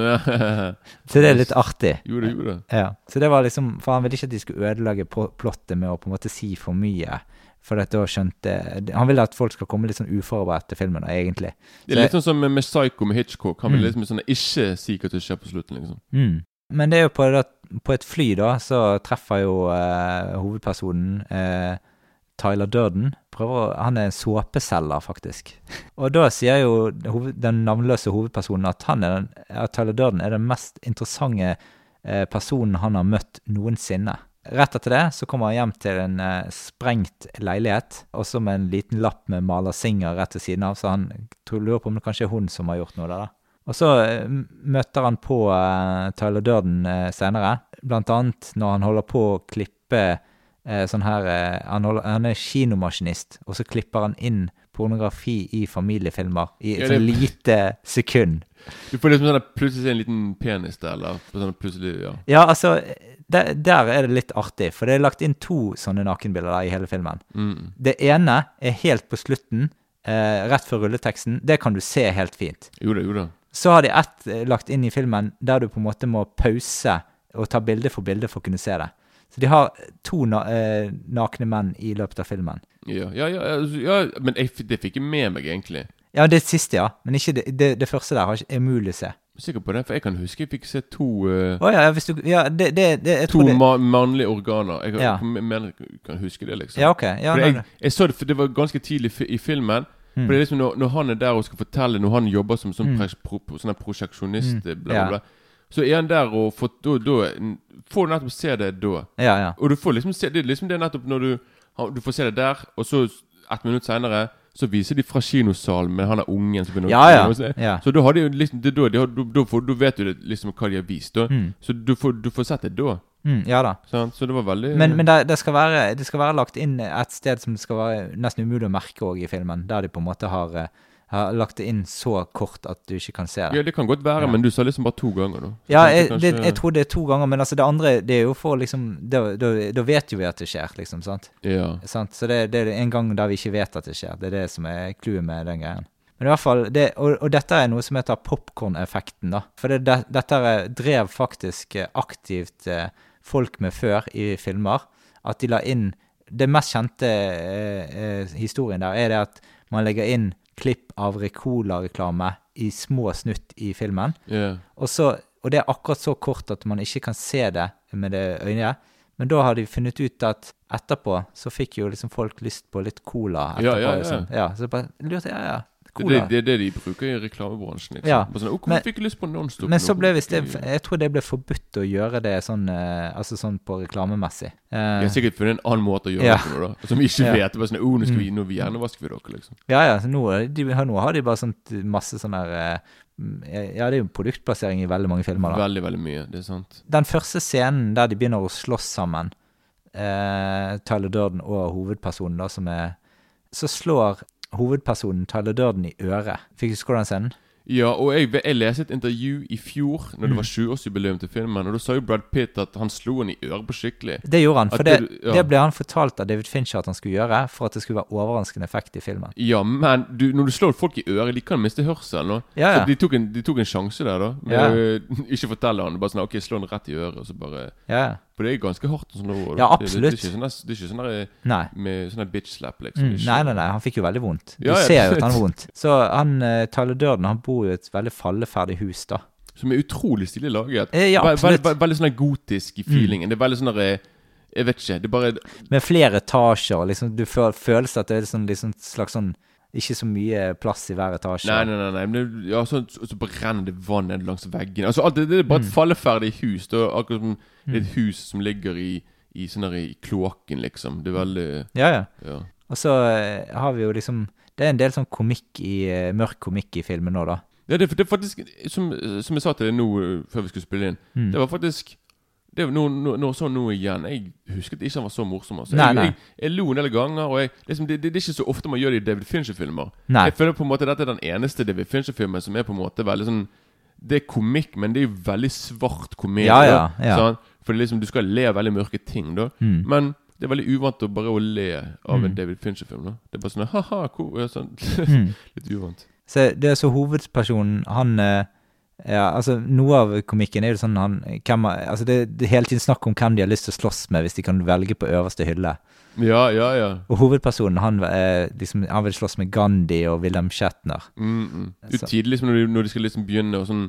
[SPEAKER 1] Så det er litt artig.
[SPEAKER 2] jo, det gjorde det.
[SPEAKER 1] Ja, så det var liksom, for han ville ikke at de skulle ødelegge plottet med å på en måte si for mye. For at da skjønte Han ville at folk skal komme litt sånn uforberedt til filmen, egentlig.
[SPEAKER 2] Det er litt sånn som med, Psycho med Hitchcock. Han vil
[SPEAKER 1] Mm.
[SPEAKER 2] liksom sånn ikke si hva som skjer på slutten, liksom.
[SPEAKER 1] Mm. Men det er jo på, på et fly, da, så treffer jo eh, hovedpersonen eh, Tyler Durden. Prøver, han er såpeselger, faktisk. Og da sier jo den navnløse hovedpersonen at, den, at Tyler Durden er den mest interessante eh, personen han har møtt noensinne. Rett etter det så kommer han hjem til en eh, sprengt leilighet, også med en liten lapp med Maler Singer rett ved siden av, så han tror, lurer på om det kanskje er hun som har gjort noe der. da. Og så eh, møter han på Tyler Durden senere, blant annet når han holder på å klippe sånn her eh, han, holder, han er kinomaskinist, og så klipper han inn pornografi i familiefilmer i et
[SPEAKER 2] Ja, det-
[SPEAKER 1] lite sekund.
[SPEAKER 2] Du får liksom sånn der plutselig se en liten penis der, eller sånn plutselig, ja.
[SPEAKER 1] Ja, altså, der, der er det litt artig, for det er lagt inn to sånne nakenbilder der i hele filmen.
[SPEAKER 2] Mm.
[SPEAKER 1] Det ene er helt på slutten, eh, rett før rulleteksten. Det kan du se helt fint.
[SPEAKER 2] Jo da, jo da.
[SPEAKER 1] Så har de ett eh, lagt inn i filmen der du på en måte må pause og ta bilde for bilde for å kunne se det. Så de har to na eh, nakne menn i løpet av filmen.
[SPEAKER 2] Ja, ja, ja, altså, ja men jeg, det fikk jeg med meg, egentlig.
[SPEAKER 1] Ja, det siste, ja. Men ikke det, det, det første der har ikke- er mulig å se.
[SPEAKER 2] Jeg er sikker på det, for jeg kan huske jeg fikk se to uh,
[SPEAKER 1] oh, ja, ja, hvis du Ja, det, det, jeg
[SPEAKER 2] To ma mannlige organer. Jeg,
[SPEAKER 1] Ja.
[SPEAKER 2] jeg mener kan huske det, liksom.
[SPEAKER 1] Ja, ok. Ja,
[SPEAKER 2] for jeg, jeg så det, for det var ganske tidlig i filmen.
[SPEAKER 1] Mm.
[SPEAKER 2] For det er liksom når, når han er der og skal fortelle, når han jobber som, som
[SPEAKER 1] Mm.
[SPEAKER 2] pro, sånn prosjeksjonist,
[SPEAKER 1] Mm.
[SPEAKER 2] bla,
[SPEAKER 1] Ja.
[SPEAKER 2] bla, bla, så er han der og får, da, da, får du nettopp se det da.
[SPEAKER 1] ja, ja.
[SPEAKER 2] Og du får liksom se det er liksom det nettopp når du Du får se det der, og så ett minutt seinere så viser de fra kinosalen med han er ungen som begynner
[SPEAKER 1] Ja, ja. ja.
[SPEAKER 2] Så da har de jo liksom det, da, de har, da, da, får, da vet du liksom hva de har vist, da.
[SPEAKER 1] Mm.
[SPEAKER 2] Så du får, du får sett det da.
[SPEAKER 1] Mm, ja da.
[SPEAKER 2] Så, Så det var veldig
[SPEAKER 1] Men, men det, det, skal være, det skal være lagt inn et sted som det skal være nesten umulig å merke òg i filmen. Der de på en måte har, eh, har lagt det inn så kort at du ikke kan se det.
[SPEAKER 2] Ja, det kan godt være,
[SPEAKER 1] Ja.
[SPEAKER 2] men du sa liksom bare to ganger, da. Så
[SPEAKER 1] Ja, jeg,
[SPEAKER 2] kanskje-
[SPEAKER 1] det, jeg tror det er to ganger, men altså det andre det er jo for liksom Da, da, da vet jo vi at det skjer, liksom. sant?
[SPEAKER 2] Ja.
[SPEAKER 1] sant? Så det, det er en gang der vi ikke vet at det skjer. Det er det som er clouet med den greien. Men i hvert fall, det, og, og dette er noe som heter popkorneffekten. da. For det, det, dette drev faktisk eh, aktivt eh, folk med før i filmer. At de la inn Det mest kjente eh, eh, historien der er det at man legger inn klipp av Ricola-reklame i små snutt i filmen.
[SPEAKER 2] Yeah.
[SPEAKER 1] Og, så, og det er akkurat så kort at man ikke kan se det med det øyet. Men da har de funnet ut at etterpå så fikk jo liksom folk lyst på litt cola etterpå.
[SPEAKER 2] Ja, ja, ja.
[SPEAKER 1] Liksom. ja så bare lurte jeg, ja, ja. Cola.
[SPEAKER 2] det, er det de bruker i reklamebransjen. Liksom.
[SPEAKER 1] Ja.
[SPEAKER 2] Sånn, oh,
[SPEAKER 1] Men-
[SPEAKER 2] fikk jeg lyst på Nonstop?
[SPEAKER 1] Men så ble visst det
[SPEAKER 2] jeg-»
[SPEAKER 1] Jeg tror det ble forbudt å gjøre det sånn eh, Altså sånn på reklamemessig.
[SPEAKER 2] De
[SPEAKER 1] Eh,
[SPEAKER 2] har sikkert funnet en annen måte å gjøre
[SPEAKER 1] Ja.
[SPEAKER 2] det på, da. Som vi ikke
[SPEAKER 1] Ja.
[SPEAKER 2] vet. Bare sånn, oh, nå, skal
[SPEAKER 1] Mm.
[SPEAKER 2] vi, nå hjernevasker vi dere, liksom.
[SPEAKER 1] ja, ja. Nå, de, har- nå har de bare sånt masse sånn der eh, mm, Ja, det er jo produktplassering i veldig mange filmer, da.
[SPEAKER 2] Veldig, veldig mye. Det er sant.
[SPEAKER 1] Den første scenen der de begynner å slåss sammen, eh, Tyler Durden og hovedpersonen, da, som er Så slår hovedpersonen Tyler Durden i øret. Fikk du den scenen?
[SPEAKER 2] Ja, og jeg, jeg leste et intervju i fjor, når det
[SPEAKER 1] Mm.
[SPEAKER 2] var 20-årsjubileum til filmen, og da sa jo Brad Pitt at han slo han i øret på skikkelig.
[SPEAKER 1] Det gjorde han, for det,
[SPEAKER 2] det- ja.
[SPEAKER 1] det ble han fortalt av David Fincher at han skulle gjøre, for at det skulle være overraskende effekt i filmen.
[SPEAKER 2] Ja, men du, når du slår folk i øret, de kan miste hørselen.
[SPEAKER 1] Ja, ja.
[SPEAKER 2] Så de tok, en, de tok en sjanse der, da. Med
[SPEAKER 1] Ja.
[SPEAKER 2] å ikke fortelle han. Bare sånn OK, slå han rett i øret, og så bare
[SPEAKER 1] Ja,
[SPEAKER 2] For det er ganske hardt. Sånn,
[SPEAKER 1] Ja,
[SPEAKER 2] Det, det,
[SPEAKER 1] absolutt.
[SPEAKER 2] det, er ikke sånn, der- det er ikke sånn der,
[SPEAKER 1] Nei.
[SPEAKER 2] med sånn bitch slap, liksom.
[SPEAKER 1] Mm,
[SPEAKER 2] Det
[SPEAKER 1] nei, nei, nei, han fikk jo veldig vondt. Du
[SPEAKER 2] Ja, ja,
[SPEAKER 1] ser jo at han har vondt. Så han, uh, Tyler Durden han bor jo i et veldig falleferdig hus, da.
[SPEAKER 2] som er utrolig stilig laget.
[SPEAKER 1] Eh, ja, absolutt.
[SPEAKER 2] Veldig, veldig sånn der gotisk i feelingen. Det er veldig sånn der eh, Jeg vet ikke. Det er bare
[SPEAKER 1] Med flere etasjer. Liksom, du føler, føles at det er sånn, liksom, slags sånn Ikke så mye plass i hver etasje.
[SPEAKER 2] Nei, nei, nei. nei men ja, så, så, brenner det vann ned langs veggene. Altså, alt, det, det er bare et
[SPEAKER 1] Mm.
[SPEAKER 2] falleferdig hus. Det er akkurat som er et hus som ligger i, i, sånn i kloakken, liksom. Det er veldig
[SPEAKER 1] Ja, ja.
[SPEAKER 2] Ja.
[SPEAKER 1] Og så eh, har vi jo liksom Det er en del sånn komikk i eh, mørk komikk i filmen nå, da.
[SPEAKER 2] Ja, det, det er faktisk Som, som jeg sa til deg nå uh, før vi skulle spille inn
[SPEAKER 1] Mm.
[SPEAKER 2] Det var faktisk det var nå, noe, noe sånn nå igjen Jeg husket ikke han var så morsom. Altså.
[SPEAKER 1] Nei, nei.
[SPEAKER 2] Jeg, jeg lo en del ganger. Og jeg, liksom, det, det, det er ikke så ofte man gjør det i David Fincher-filmer. Jeg føler på en måte Dette er den eneste David Fincher-filmen som er på en måte veldig sånn Det er komikk, men det er jo veldig svart komedie.
[SPEAKER 1] Ja, ja, ja.
[SPEAKER 2] Sånn? For er liksom, du skal le av veldig mørke ting, da.
[SPEAKER 1] Mm.
[SPEAKER 2] Men det er veldig uvant å bare å le av
[SPEAKER 1] Mm.
[SPEAKER 2] en David Fincher-film. da Det er bare sånn ha-ha, cool. sånn. Litt uvant.
[SPEAKER 1] Så det er så hovedpersonen, han eh, Ja, altså, noe av komikken er jo sånn han hvem, Altså, det, det er hele tiden snakk om hvem de har lyst til å slåss med hvis de kan velge på øverste hylle.
[SPEAKER 2] Ja, ja, ja.
[SPEAKER 1] Og hovedpersonen, han, eh, liksom, han vil slåss med Gandhi og Wilhelm Shatner.
[SPEAKER 2] Mm, mm. Tidlig liksom, når, de, når de skal liksom begynne og sånn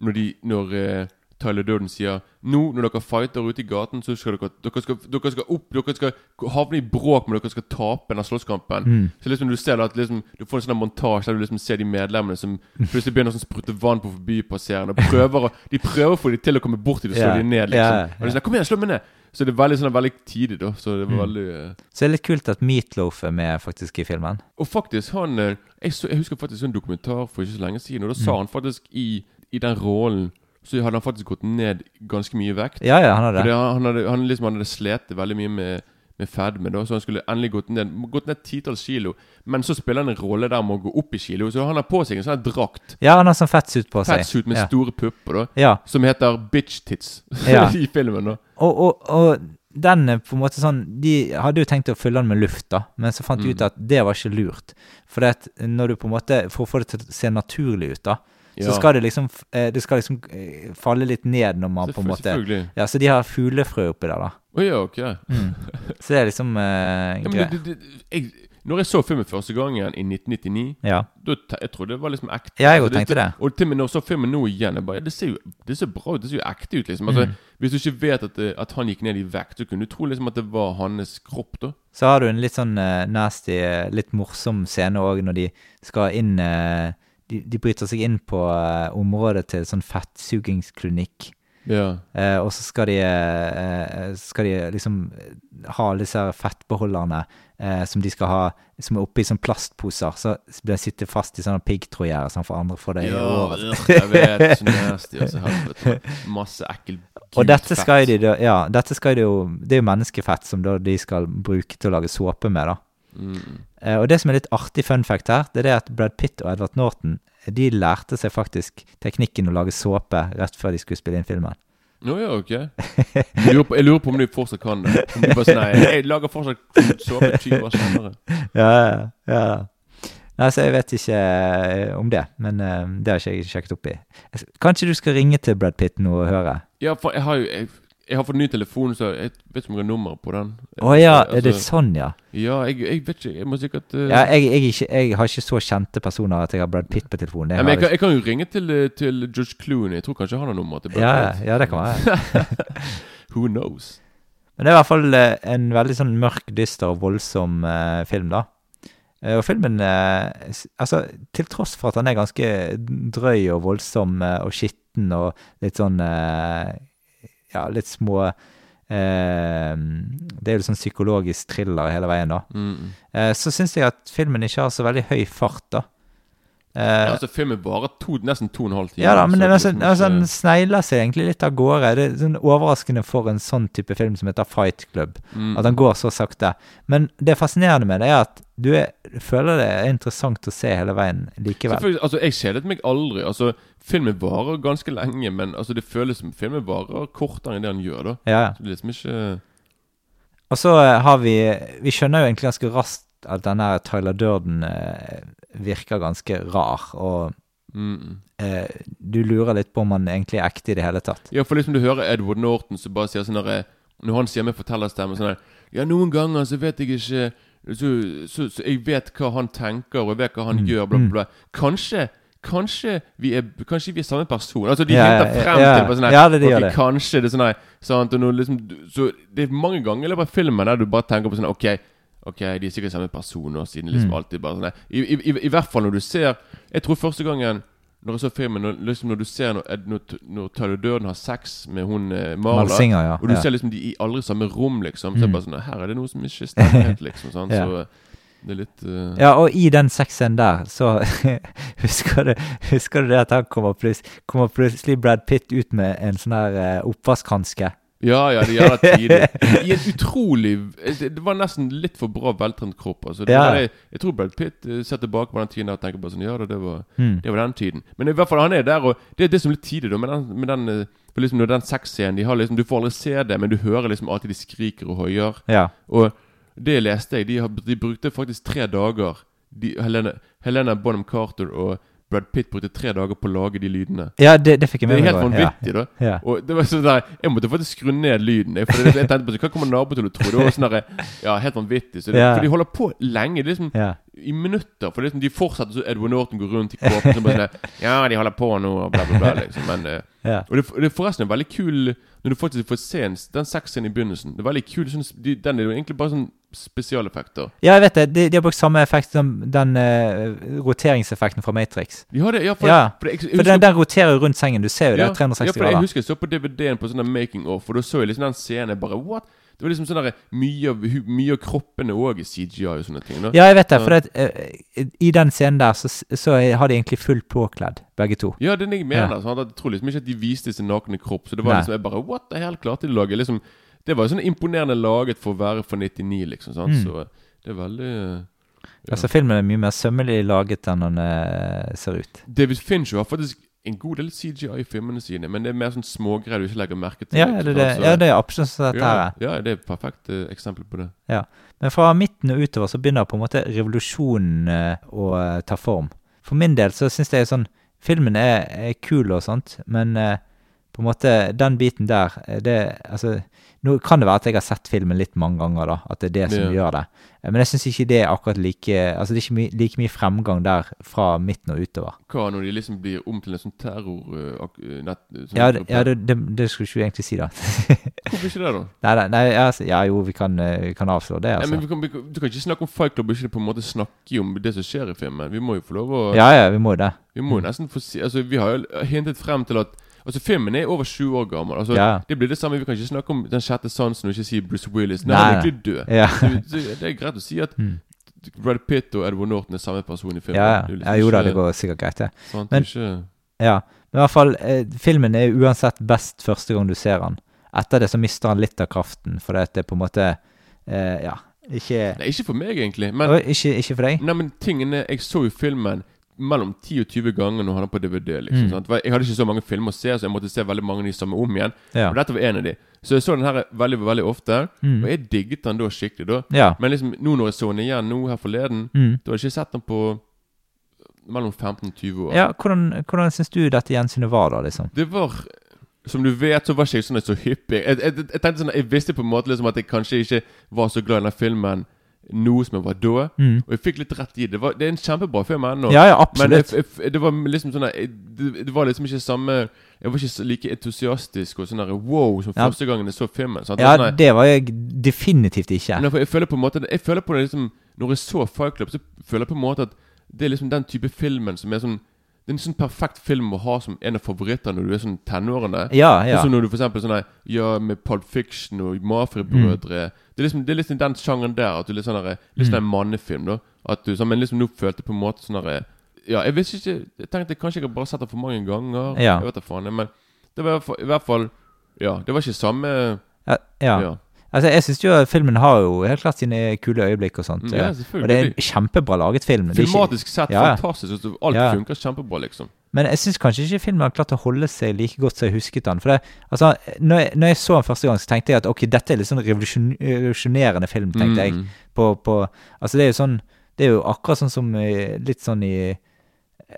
[SPEAKER 2] Når, de, når eh, Tyler Durden sier Nå når dere fighter ute i gaten, så skal dere Dere skal, dere skal opp Dere skal havne i bråk, men dere skal tape den slåsskampen.
[SPEAKER 1] Mm.
[SPEAKER 2] Så liksom du ser at liksom Du får en sånn montasje der du liksom ser de medlemmene som plutselig begynner å sånn sprute vann på forbipasserende. Prøver å, de prøver å få de til å komme bort til de og slå
[SPEAKER 1] yeah.
[SPEAKER 2] dem ned, liksom.
[SPEAKER 1] Yeah.
[SPEAKER 2] Og de sier 'Kom igjen, slå meg ned!' Så det er veldig sånn veldig tidlig, da. Så det var
[SPEAKER 1] Mm.
[SPEAKER 2] veldig eh,
[SPEAKER 1] Så det er litt kult at Meatloaf er med faktisk i filmen.
[SPEAKER 2] Og faktisk, han eh, jeg, så, jeg husker faktisk en dokumentar for ikke så lenge siden, og da sa
[SPEAKER 1] Mm.
[SPEAKER 2] han faktisk i, i den rollen Så hadde han faktisk gått ned ganske mye vekt.
[SPEAKER 1] Ja, ja, han hadde
[SPEAKER 2] Fordi han, han, hadde, han, liksom, hadde slitt veldig mye med, med fedme, da, så han skulle endelig gått ned Gått ned titalls kilo. Men så spiller han en rolle der med å gå opp i kilo, så han har på seg en sånn drakt.
[SPEAKER 1] Ja, han har sånn fettsuit på seg.
[SPEAKER 2] Fettsuit med
[SPEAKER 1] ja.
[SPEAKER 2] store pupper, da.
[SPEAKER 1] ja.
[SPEAKER 2] Som heter Bitch Tits
[SPEAKER 1] Ja.
[SPEAKER 2] i filmen. da
[SPEAKER 1] Og, og, og den på en måte sånn De hadde jo tenkt å fylle den med luft, da, men så fant de
[SPEAKER 2] Mm.
[SPEAKER 1] ut at det var ikke lurt. For det at når du på en måte For å få det til å se naturlig ut, da, så skal det liksom eh, Det skal liksom eh, falle litt ned når man på en måte. Ja, så de har fuglefrø oppi der, da.
[SPEAKER 2] Oh, ja, ok.
[SPEAKER 1] Så det er liksom uh,
[SPEAKER 2] Ja, men det, det, det, jeg, når jeg så filmen første gangen i 1999
[SPEAKER 1] Ja.
[SPEAKER 2] da, jeg trodde det var liksom ekte.
[SPEAKER 1] Ja, jeg
[SPEAKER 2] Altså,
[SPEAKER 1] tenkte det.
[SPEAKER 2] Og til og med når jeg så filmen nå igjen jeg bare, ja, det, ser jo, det ser bra ut. Det ser jo ekte ut. liksom altså,
[SPEAKER 1] Mm.
[SPEAKER 2] Hvis du ikke vet at, at han gikk ned i vekt, så kunne du tro liksom at det var hans kropp. da
[SPEAKER 1] Så har du en litt sånn uh, nasty, litt morsom scene òg når de skal inn eh, de, de bryter seg inn på uh, området til sånn fettsugingsklinikk.
[SPEAKER 2] Ja
[SPEAKER 1] Uh, og så skal de, eh, skal de liksom ha disse fettbeholderne eh, som de skal ha Som er oppi sånn plastposer. Så blir de sitte fast i sånne piggtrådgjerder sånn for andre får det i
[SPEAKER 2] Ja,
[SPEAKER 1] håret.
[SPEAKER 2] jeg vet. Så nasty. Altså, helvete. Masse ekkel
[SPEAKER 1] Og dette skal de Ja, dette skal de jo Det er jo menneskefett som de skal bruke til å lage såpe med, da.
[SPEAKER 2] Mm.
[SPEAKER 1] Og det som er litt artig fun fact her, det er det at Brad Pitt og Edvard Norton de lærte seg faktisk teknikken å lage såpe rett før de skulle spille inn filmen.
[SPEAKER 2] Nå ja, ok. Jeg lurer, på, jeg lurer på om de fortsatt kan det. Om de bare sier Nei, jeg lager fortsatt såpe 20 år senere.
[SPEAKER 1] Ja, ja, ja. Nei, så jeg vet ikke eh, om det, men eh, det har ikke jeg sjekket opp i. Kanskje du skal ringe til Brad Pitt nå og høre?
[SPEAKER 2] Ja, for jeg har jo jeg, jeg har fått ny telefon, så jeg vet ikke om jeg har nummer på den.
[SPEAKER 1] Å ja,
[SPEAKER 2] Altså,
[SPEAKER 1] er det sånn, ja?
[SPEAKER 2] Ja, jeg, jeg vet ikke. Jeg må sikkert uh,
[SPEAKER 1] Ja, jeg, jeg, ikke, jeg har ikke så kjente personer at jeg har Brad Pitt på telefonen. Jeg,
[SPEAKER 2] ja, men jeg, kan, jeg kan jo ringe til, eh, til George Clooney. Jeg tror kanskje han har nummer til
[SPEAKER 1] Brad ja, Pitt. ja, det kan være.
[SPEAKER 2] Who knows?
[SPEAKER 1] Men det er i hvert fall eh, en veldig sånn mørk, dyster og voldsom uh, film, da. Og filmen Altså, til tross for at han er ganske drøy og voldsom og skitten og litt sånn Ja, litt små eh, Det er jo sånn psykologisk thriller hele veien, da.
[SPEAKER 2] Mm.
[SPEAKER 1] Eh, så syns jeg at filmen ikke har så veldig høy fart, da. Eh,
[SPEAKER 2] Ja, altså, filmen varer nesten to og en halv time.
[SPEAKER 1] ja da, men
[SPEAKER 2] den
[SPEAKER 1] altså,
[SPEAKER 2] liksom
[SPEAKER 1] altså,
[SPEAKER 2] ikke-
[SPEAKER 1] snegler seg egentlig litt av gårde. Det er sånn overraskende for en sånn type film som heter Fight Club.
[SPEAKER 2] Mm.
[SPEAKER 1] At den går så sakte. Men det fascinerende med det er at du er, føler det er interessant å se hele veien likevel.
[SPEAKER 2] Altså Jeg kjedet meg aldri. Altså Filmen varer ganske lenge, men altså det føles som filmen varer kortere enn det han gjør. da
[SPEAKER 1] Ja.
[SPEAKER 2] Så det er liksom ikke
[SPEAKER 1] Og så eh, har vi Vi skjønner jo egentlig ganske raskt at denne Tyler Durden eh, virker ganske rar, og
[SPEAKER 2] mm.
[SPEAKER 1] eh, du lurer litt på om han egentlig er ekte i det hele tatt.
[SPEAKER 2] Ja, for liksom du hører Edward Norton som bare sier sånn derre Når han sier med fortellerstemme sånn Ja, noen ganger så vet jeg ikke så, så, så jeg vet hva han tenker, og jeg vet hva han
[SPEAKER 1] Mm,
[SPEAKER 2] gjør, bla,
[SPEAKER 1] mm.
[SPEAKER 2] bla, bla. Kanskje Kanskje vi er Kanskje vi er samme person. Altså De
[SPEAKER 1] Ja, ja,
[SPEAKER 2] hinter frem
[SPEAKER 1] ja.
[SPEAKER 2] til på sånn her
[SPEAKER 1] Ja, det- de okay, det.
[SPEAKER 2] Kanskje det er sånn her sant? Og nå liksom, Så det er mange ganger i løpet av filmen der du bare tenker på sånn Ok, ok, de er sikkert samme personer, siden
[SPEAKER 1] Mm.
[SPEAKER 2] liksom alltid bare sånn her I, i, i, I hvert fall når du ser Jeg tror første gangen når jeg så filmen, når, liksom når du ser når, når, når Durden har sex med hun eh, Marla
[SPEAKER 1] Malsinger, ja.
[SPEAKER 2] Og du
[SPEAKER 1] ja.
[SPEAKER 2] ser liksom de i aldri samme rom, liksom. Så
[SPEAKER 1] Mm.
[SPEAKER 2] bare sånn Her er det noe som ikke stemmer helt, liksom. Sant?
[SPEAKER 1] Ja.
[SPEAKER 2] Så det er litt uh...
[SPEAKER 1] Ja, og i den sexscenen der, så husker du, husker du det at han kommer, plutselig, kommer plutselig Brad Pitt ut med en sånn her uh, oppvaskhanske?
[SPEAKER 2] Ja, ja, det gjør det tidlig. I en utrolig Det det var nesten litt for bra veltrent kropp. Altså. Det
[SPEAKER 1] Ja.
[SPEAKER 2] var det, jeg tror Brad Pitt eh, ser tilbake på den tiden og tenker bare sånn Ja da, det var,
[SPEAKER 1] Mm.
[SPEAKER 2] det var den tiden. Men i hvert fall han er der, og det er det som er litt tidlig, da, med den, med den eh, for liksom den sexscenen de har liksom Du får aldri se det, men du hører liksom alltid de skriker og hoier.
[SPEAKER 1] Ja.
[SPEAKER 2] Og det leste jeg. De, har, de brukte faktisk tre dager de, Helena, Helena Bonham Carter og Brad Pitt brukte tre dager på å lage de lydene.
[SPEAKER 1] Ja, det, det fikk jeg
[SPEAKER 2] Det
[SPEAKER 1] med meg.
[SPEAKER 2] helt
[SPEAKER 1] er ja.
[SPEAKER 2] vanvittig, da.
[SPEAKER 1] Ja.
[SPEAKER 2] Og det var sånn der Jeg måtte faktisk skru ned lyden. Jeg, for det, jeg tenkte på Hva kommer naboen til å tro? Det var sånn der, Ja, helt vanvittig. Så det,
[SPEAKER 1] Ja.
[SPEAKER 2] For de holder på lenge. Det er liksom
[SPEAKER 1] Ja.
[SPEAKER 2] i minutter. For det er liksom, de fortsetter så Edward Norton går rundt i kåpen så bare sånn Ja, de holder på nå, og bla, bla, bla. Liksom. Men eh,
[SPEAKER 1] Ja.
[SPEAKER 2] Og det, det er forresten en veldig kul Når du faktisk får se en, den sexscenen i begynnelsen. Det er veldig kul sånn, de, Den er jo egentlig bare sånn spesialeffekter.
[SPEAKER 1] ja, jeg vet det. De, de har brukt samme effekt som den uh, roteringseffekten fra Matrix.
[SPEAKER 2] Ja, det, ja, for,
[SPEAKER 1] Ja,
[SPEAKER 2] for det, jeg, jeg
[SPEAKER 1] For den, den roterer rundt sengen. Du ser jo det.
[SPEAKER 2] ja,
[SPEAKER 1] 360
[SPEAKER 2] ja, for jeg
[SPEAKER 1] grader.
[SPEAKER 2] husker jeg så på DVD-en på sånn der making of, og da så jeg liksom den scenen bare What? Det var liksom sånn Mye mye av kroppene òg i CGI og sånne ting. Da.
[SPEAKER 1] Ja, jeg vet det. For det, uh, i den scenen der så, så har de egentlig fullt påkledd, begge to.
[SPEAKER 2] Ja, det er det jeg mener.
[SPEAKER 1] Ja.
[SPEAKER 2] Sånn, jeg tror liksom ikke at de viste sin nakne kropp. Så det var
[SPEAKER 1] Nei.
[SPEAKER 2] liksom jeg bare What the hell klarte de å lage? Liksom, det var jo sånn imponerende laget for å være fra 99, liksom. Sant?
[SPEAKER 1] Mm.
[SPEAKER 2] Så det er veldig eh, ja.
[SPEAKER 1] Altså Filmen er mye mer sømmelig laget enn den uh, ser ut.
[SPEAKER 2] David Finch har faktisk en god del CGI i filmene sine, men det er mer sånn smågreier du ikke legger merke til.
[SPEAKER 1] Ja,
[SPEAKER 2] liksom,
[SPEAKER 1] det, det? Ja, det er absolutt sånn dette
[SPEAKER 2] ja,
[SPEAKER 1] her er.
[SPEAKER 2] ja, det er et perfekt uh, eksempel på det.
[SPEAKER 1] Ja, Men fra midten og utover så begynner på en måte revolusjonen uh, å eh, ta form. For min del så syns jeg sånn Filmen er, er kul og sånt, men eh, på en måte den biten der eh, det, altså, Nå kan det være at jeg har sett filmen litt mange ganger, da, at det er det som
[SPEAKER 2] Ja.
[SPEAKER 1] gjør det. Eh, Men jeg syns ikke det er akkurat like Altså det er ikke my, like mye fremgang der fra midten og utover.
[SPEAKER 2] Hva når de liksom blir om til en sånn terror... eh, nett, sånn
[SPEAKER 1] Ja, det, ja det, det, det skulle ikke vi egentlig si, da.
[SPEAKER 2] Hvorfor ikke det, da?
[SPEAKER 1] nei, nei, nei altså, ja jo, vi kan, vi kan avslå det,
[SPEAKER 2] Nei, men
[SPEAKER 1] altså.
[SPEAKER 2] vi kan, vi du kan ikke snakke om Fight Club og ikke på en måte snakke om det som skjer i filmen. Vi må jo få lov å
[SPEAKER 1] Ja ja, vi må det.
[SPEAKER 2] Vi må jo nesten få si Altså, vi har jo hintet frem til at Altså, filmen er over sju år gammel. Altså,
[SPEAKER 1] Ja.
[SPEAKER 2] Det blir det samme. Vi kan ikke snakke om Den sjette sansen og ikke si Bruce Willis. Nei, han er egentlig død.
[SPEAKER 1] Ja.
[SPEAKER 2] Så det er greit å si at
[SPEAKER 1] Mm.
[SPEAKER 2] Brad Pitt og Edward Norton er samme person i filmen.
[SPEAKER 1] Ja, ja.
[SPEAKER 2] Liksom
[SPEAKER 1] ja jo da, det går sikkert greit, det.
[SPEAKER 2] Sant?
[SPEAKER 1] Men-
[SPEAKER 2] ikke,
[SPEAKER 1] Ja, men i hvert fall, eh, filmen er uansett best første gang du ser den. Etter det så mister han litt av kraften, for det er på en måte eh, Ja, ikke
[SPEAKER 2] Nei, ikke for meg, egentlig. Men,
[SPEAKER 1] ikke, ikke for deg?
[SPEAKER 2] nei, men tingene Jeg så jo filmen mellom 10 og 20 ganger når han er på DVD. liksom
[SPEAKER 1] Mm.
[SPEAKER 2] sant? Jeg hadde ikke så mange filmer å se, så jeg måtte se veldig mange av de samme om igjen.
[SPEAKER 1] Ja.
[SPEAKER 2] Og dette var en av de Så jeg så den her veldig veldig ofte.
[SPEAKER 1] Mm.
[SPEAKER 2] Og jeg digget den da skikkelig. da
[SPEAKER 1] Ja.
[SPEAKER 2] Men liksom nå når jeg så den igjen nå her forleden,
[SPEAKER 1] Mm.
[SPEAKER 2] da har jeg ikke sett den på mellom 15 og 20 år.
[SPEAKER 1] ja hvordan hvordan syns du dette gjensynet var, da, liksom?
[SPEAKER 2] Det var Som du vet, så var ikke jeg sånn så hyppig. Jeg, jeg, jeg tenkte sånn Jeg visste på en måte liksom at jeg kanskje ikke var så glad i den filmen nå som jeg var da.
[SPEAKER 1] Mm.
[SPEAKER 2] Og jeg fikk litt rett i det. Var, det er en kjempebra film ennå.
[SPEAKER 1] Ja, ja,
[SPEAKER 2] Men jeg, jeg, det var liksom sånn det, det var liksom ikke samme Jeg var ikke like entusiastisk og sånn wow som
[SPEAKER 1] Ja.
[SPEAKER 2] første gangen jeg så filmen. Sant?
[SPEAKER 1] Ja,
[SPEAKER 2] sånne,
[SPEAKER 1] det var jeg definitivt ikke.
[SPEAKER 2] Men jeg, jeg føler på en måte Jeg føler på det liksom Når jeg så Fight Club, så føler jeg på en måte at det er liksom den type filmen som er sånn Det er en sånn perfekt film å ha som en av favorittene når du er sånn tenårene.
[SPEAKER 1] Ja, ja.
[SPEAKER 2] som når du for eksempel sånn her, Ja, med Pulp Fiction og Mafia-brødre. Det er liksom Det er liksom den sjangeren der. At du litt sånn her, Litt sånn en mannefilm, da. At du sånn, Men liksom nå følte på en måte sånn her, Ja, jeg visste ikke Jeg tenkte kanskje jeg har bare sett den for mange ganger.
[SPEAKER 1] Ja.
[SPEAKER 2] Jeg vet da faen. Men det var i hvert fall- i hvert fall Ja, det var ikke samme
[SPEAKER 1] ja, ja.
[SPEAKER 2] Ja,
[SPEAKER 1] Altså, jeg syns jo filmen har jo helt klart sine kule øyeblikk og sånt.
[SPEAKER 2] Ja, selvfølgelig.
[SPEAKER 1] og det er en kjempebra laget film.
[SPEAKER 2] Filmatisk sett
[SPEAKER 1] Ja, ja.
[SPEAKER 2] fantastisk. Alt
[SPEAKER 1] Ja.
[SPEAKER 2] funker kjempebra, liksom.
[SPEAKER 1] Men jeg syns kanskje ikke filmen har klart å holde seg like godt som jeg husket den. For det, altså, når jeg, når jeg så den første gang, så tenkte jeg at ok, dette er litt sånn revolusjon, revolusjonerende film, tenkte jeg.
[SPEAKER 2] Mm.
[SPEAKER 1] På, på, altså det er jo sånn Det er jo akkurat sånn som litt sånn i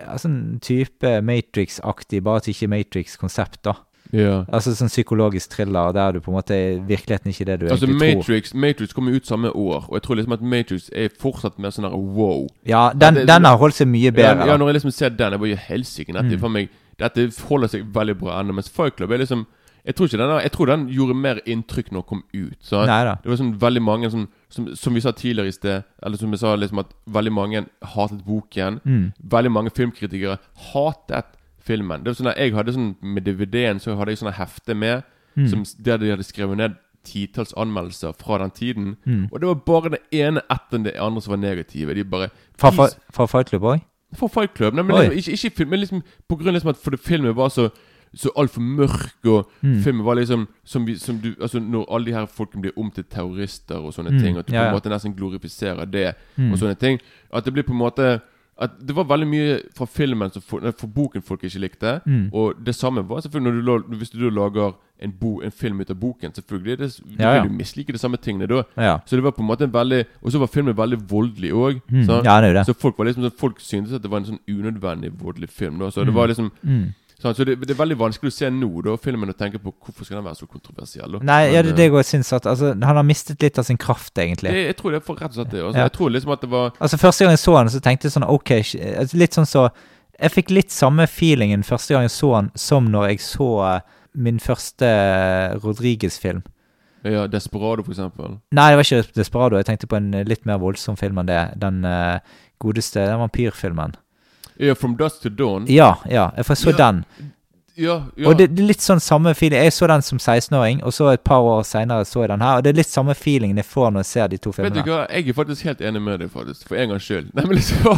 [SPEAKER 1] Altså en type Matrix-aktig, bare at ikke Matrix-konsept, da.
[SPEAKER 2] Ja.
[SPEAKER 1] Altså sånn psykologisk thriller der du på en måte virkeligheten ikke det du
[SPEAKER 2] Altså
[SPEAKER 1] egentlig tror.
[SPEAKER 2] Matrix Matrix kom ut samme år, og jeg tror liksom at Matrix er fortsatt mer sånn her wow.
[SPEAKER 1] Ja, den, den har holdt seg mye bedre.
[SPEAKER 2] ja,
[SPEAKER 1] ja,
[SPEAKER 2] når jeg liksom ser den, jeg bare gjør helsike. Dette,
[SPEAKER 1] Mm.
[SPEAKER 2] meg- dette holder seg veldig bra ennå. Mens Fight Club er liksom Jeg tror ikke den Jeg tror den gjorde mer inntrykk når den kom ut. Så
[SPEAKER 1] Neida.
[SPEAKER 2] Det var sånn veldig mange som, som, som vi sa tidligere i sted, eller som vi sa liksom at veldig mange hatet boken.
[SPEAKER 1] Mm.
[SPEAKER 2] Veldig mange filmkritikere hatet filmen. Det var sånn at Jeg hadde sånn Med DVD-en så hadde jeg sånne hefte med
[SPEAKER 1] Mm.
[SPEAKER 2] som, der de hadde skrevet ned titalls anmeldelser fra den tiden.
[SPEAKER 1] Mm.
[SPEAKER 2] Og det var bare det ene etter det andre som var negative. De bare
[SPEAKER 1] Fra, Fight Club òg?
[SPEAKER 2] for Fight Club. Nei, men
[SPEAKER 1] Oi.
[SPEAKER 2] liksom, ikke, ikke film, men liksom på grunn av liksom at fordi filmen var så så altfor mørk, og
[SPEAKER 1] Mm.
[SPEAKER 2] filmen var liksom som, vi, som du Altså Når alle de her folkene blir om til terrorister og sånne
[SPEAKER 1] Mm,
[SPEAKER 2] ting, at du
[SPEAKER 1] ja,
[SPEAKER 2] på
[SPEAKER 1] ja.
[SPEAKER 2] en måte nesten glorifiserer det,
[SPEAKER 1] Mm.
[SPEAKER 2] og sånne ting At det blir på en måte At det var veldig mye fra filmen som for, nei, for boken folk ikke likte.
[SPEAKER 1] Mm.
[SPEAKER 2] Og det samme var selvfølgelig når du, hvis du lager en, bo, en film ut av boken. Selvfølgelig det, du
[SPEAKER 1] Ja, ja.
[SPEAKER 2] jo mislike de samme tingene da.
[SPEAKER 1] Ja.
[SPEAKER 2] Så det var på en måte en veldig Og så var filmen veldig voldelig òg.
[SPEAKER 1] Mm. det det.
[SPEAKER 2] Så folk var liksom sånn Folk syntes at det var en sånn unødvendig voldelig film. Da. Så det
[SPEAKER 1] Mm.
[SPEAKER 2] var liksom
[SPEAKER 1] Mm.
[SPEAKER 2] Sånn, Så det, det er veldig vanskelig å se nå, da, filmen, og tenke på hvorfor skal den være så kontroversiell. Da.
[SPEAKER 1] Nei,
[SPEAKER 2] Men,
[SPEAKER 1] ja, det,
[SPEAKER 2] eh,
[SPEAKER 1] det går jeg syns at altså, Han har mistet litt av sin kraft, egentlig.
[SPEAKER 2] det, Jeg tror det er for rett og slett det. Altså,
[SPEAKER 1] Ja.
[SPEAKER 2] Jeg tror liksom at det var
[SPEAKER 1] Altså Første gang jeg så han, så tenkte jeg sånn Ok, altså, litt sånn så Jeg fikk litt samme feelingen første gang jeg så han, som når jeg så eh, min første eh, Rodriguez-film.
[SPEAKER 2] ja, Desperado, for eksempel.
[SPEAKER 1] Nei, det var ikke Desperado. Jeg tenkte på en eh, litt mer voldsom film enn det. Den uh, godeste den vampyrfilmen.
[SPEAKER 2] Ja, From Dust to Dawn.
[SPEAKER 1] Ja, ja. Jeg så
[SPEAKER 2] Ja,
[SPEAKER 1] den.
[SPEAKER 2] Ja, ja.
[SPEAKER 1] Og det, det er litt sånn samme feeling. Jeg så den som 16-åring, og så et par år seinere så jeg den her. Og det er litt samme feelingen jeg får når jeg ser de to filmene.
[SPEAKER 2] Vet du hva, jeg er faktisk helt enig med deg, faktisk. For en gangs skyld. Nei, men liksom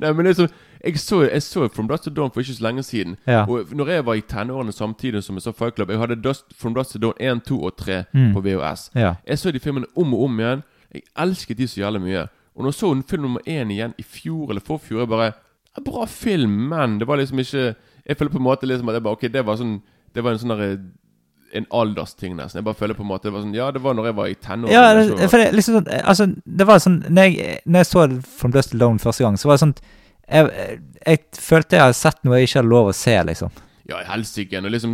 [SPEAKER 2] Nei, men liksom Jeg så, jeg så From Dust to Dawn for ikke så lenge siden.
[SPEAKER 1] Ja.
[SPEAKER 2] Og når jeg var i tenårene samtidig som jeg så Fight Club Jeg hadde Dust, From Dust to Dawn 1, 2 og 3
[SPEAKER 1] Mm.
[SPEAKER 2] på VHS.
[SPEAKER 1] Ja.
[SPEAKER 2] Jeg så de filmene om og om igjen. Jeg elsket de så jævlig mye. Og når jeg så hun film nummer én igjen i fjor eller forfjor, jeg bare ja, Bra film, men det var liksom ikke Jeg føler på en måte liksom at jeg bare Ok, det var sånn Det var en sånn derre En aldersting, nesten. Jeg bare føler på en måte Det var sånn Ja, det var når jeg var i tenårene.
[SPEAKER 1] Ja, det, for det, liksom sånn Altså, det var sånn Når jeg, når jeg så From Dust Dawn første gang, så var det sånn jeg, jeg, følte jeg hadde sett noe jeg ikke hadde lov å se, liksom.
[SPEAKER 2] Ja, helsike. Og liksom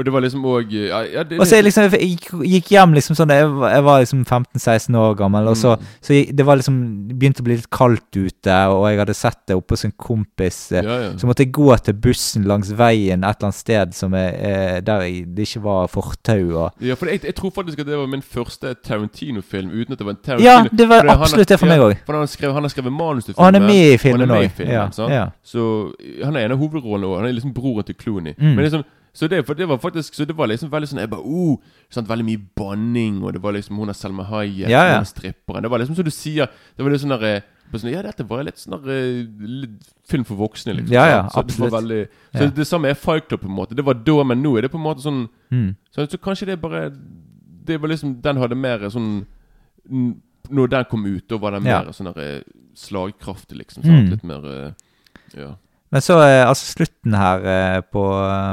[SPEAKER 2] Og det var liksom òg ja, ja,
[SPEAKER 1] Og så jeg liksom jeg gikk, gikk hjem liksom sånn Jeg, jeg var liksom 15-16 år gammel, og så,
[SPEAKER 2] Mm.
[SPEAKER 1] så det var liksom begynte å bli litt kaldt ute, og jeg hadde sett det oppe hos en kompis. eh,
[SPEAKER 2] ja.
[SPEAKER 1] Så måtte jeg gå til bussen langs veien et eller annet sted som eh, der jeg- det ikke var fortau. Og
[SPEAKER 2] Ja, for jeg, jeg tror faktisk at det var min første Tarantino-film uten at det var en Tarantino.
[SPEAKER 1] ja, det var absolutt det for meg òg.
[SPEAKER 2] Han har skrevet, manus til filmen,
[SPEAKER 1] med i
[SPEAKER 2] og han
[SPEAKER 1] filmen
[SPEAKER 2] er med i
[SPEAKER 1] òg.
[SPEAKER 2] filmen, sant?
[SPEAKER 1] ja.
[SPEAKER 2] Så han er en av hovedrollene òg. Han er liksom broren til Clooney.
[SPEAKER 1] Mm.
[SPEAKER 2] Men liksom så det, det var faktisk Så det var liksom veldig sånn Jeg bare oh, sant, Veldig mye banning, og det var liksom Hun er Selma Hayek,
[SPEAKER 1] Ja, ja.
[SPEAKER 2] er stripperen. Det var liksom som du sier Det var litt sånn der, eh, sånn, Ja, dette var litt sånn eh, film for voksne, liksom.
[SPEAKER 1] Ja, ja,
[SPEAKER 2] så Det
[SPEAKER 1] absolutt.
[SPEAKER 2] var veldig, så
[SPEAKER 1] Ja.
[SPEAKER 2] det samme er Fight Club, på en måte. Det var da, men nå er det på en måte sånn
[SPEAKER 1] Mm.
[SPEAKER 2] så, så kanskje det bare Det var liksom Den hadde mer sånn Når den kom ut, da var den
[SPEAKER 1] Ja.
[SPEAKER 2] mer sånn der, eh, slagkraftig, liksom. Sant?
[SPEAKER 1] Mm.
[SPEAKER 2] Litt mer Ja.
[SPEAKER 1] Men så, eh, altså slutten her eh, på,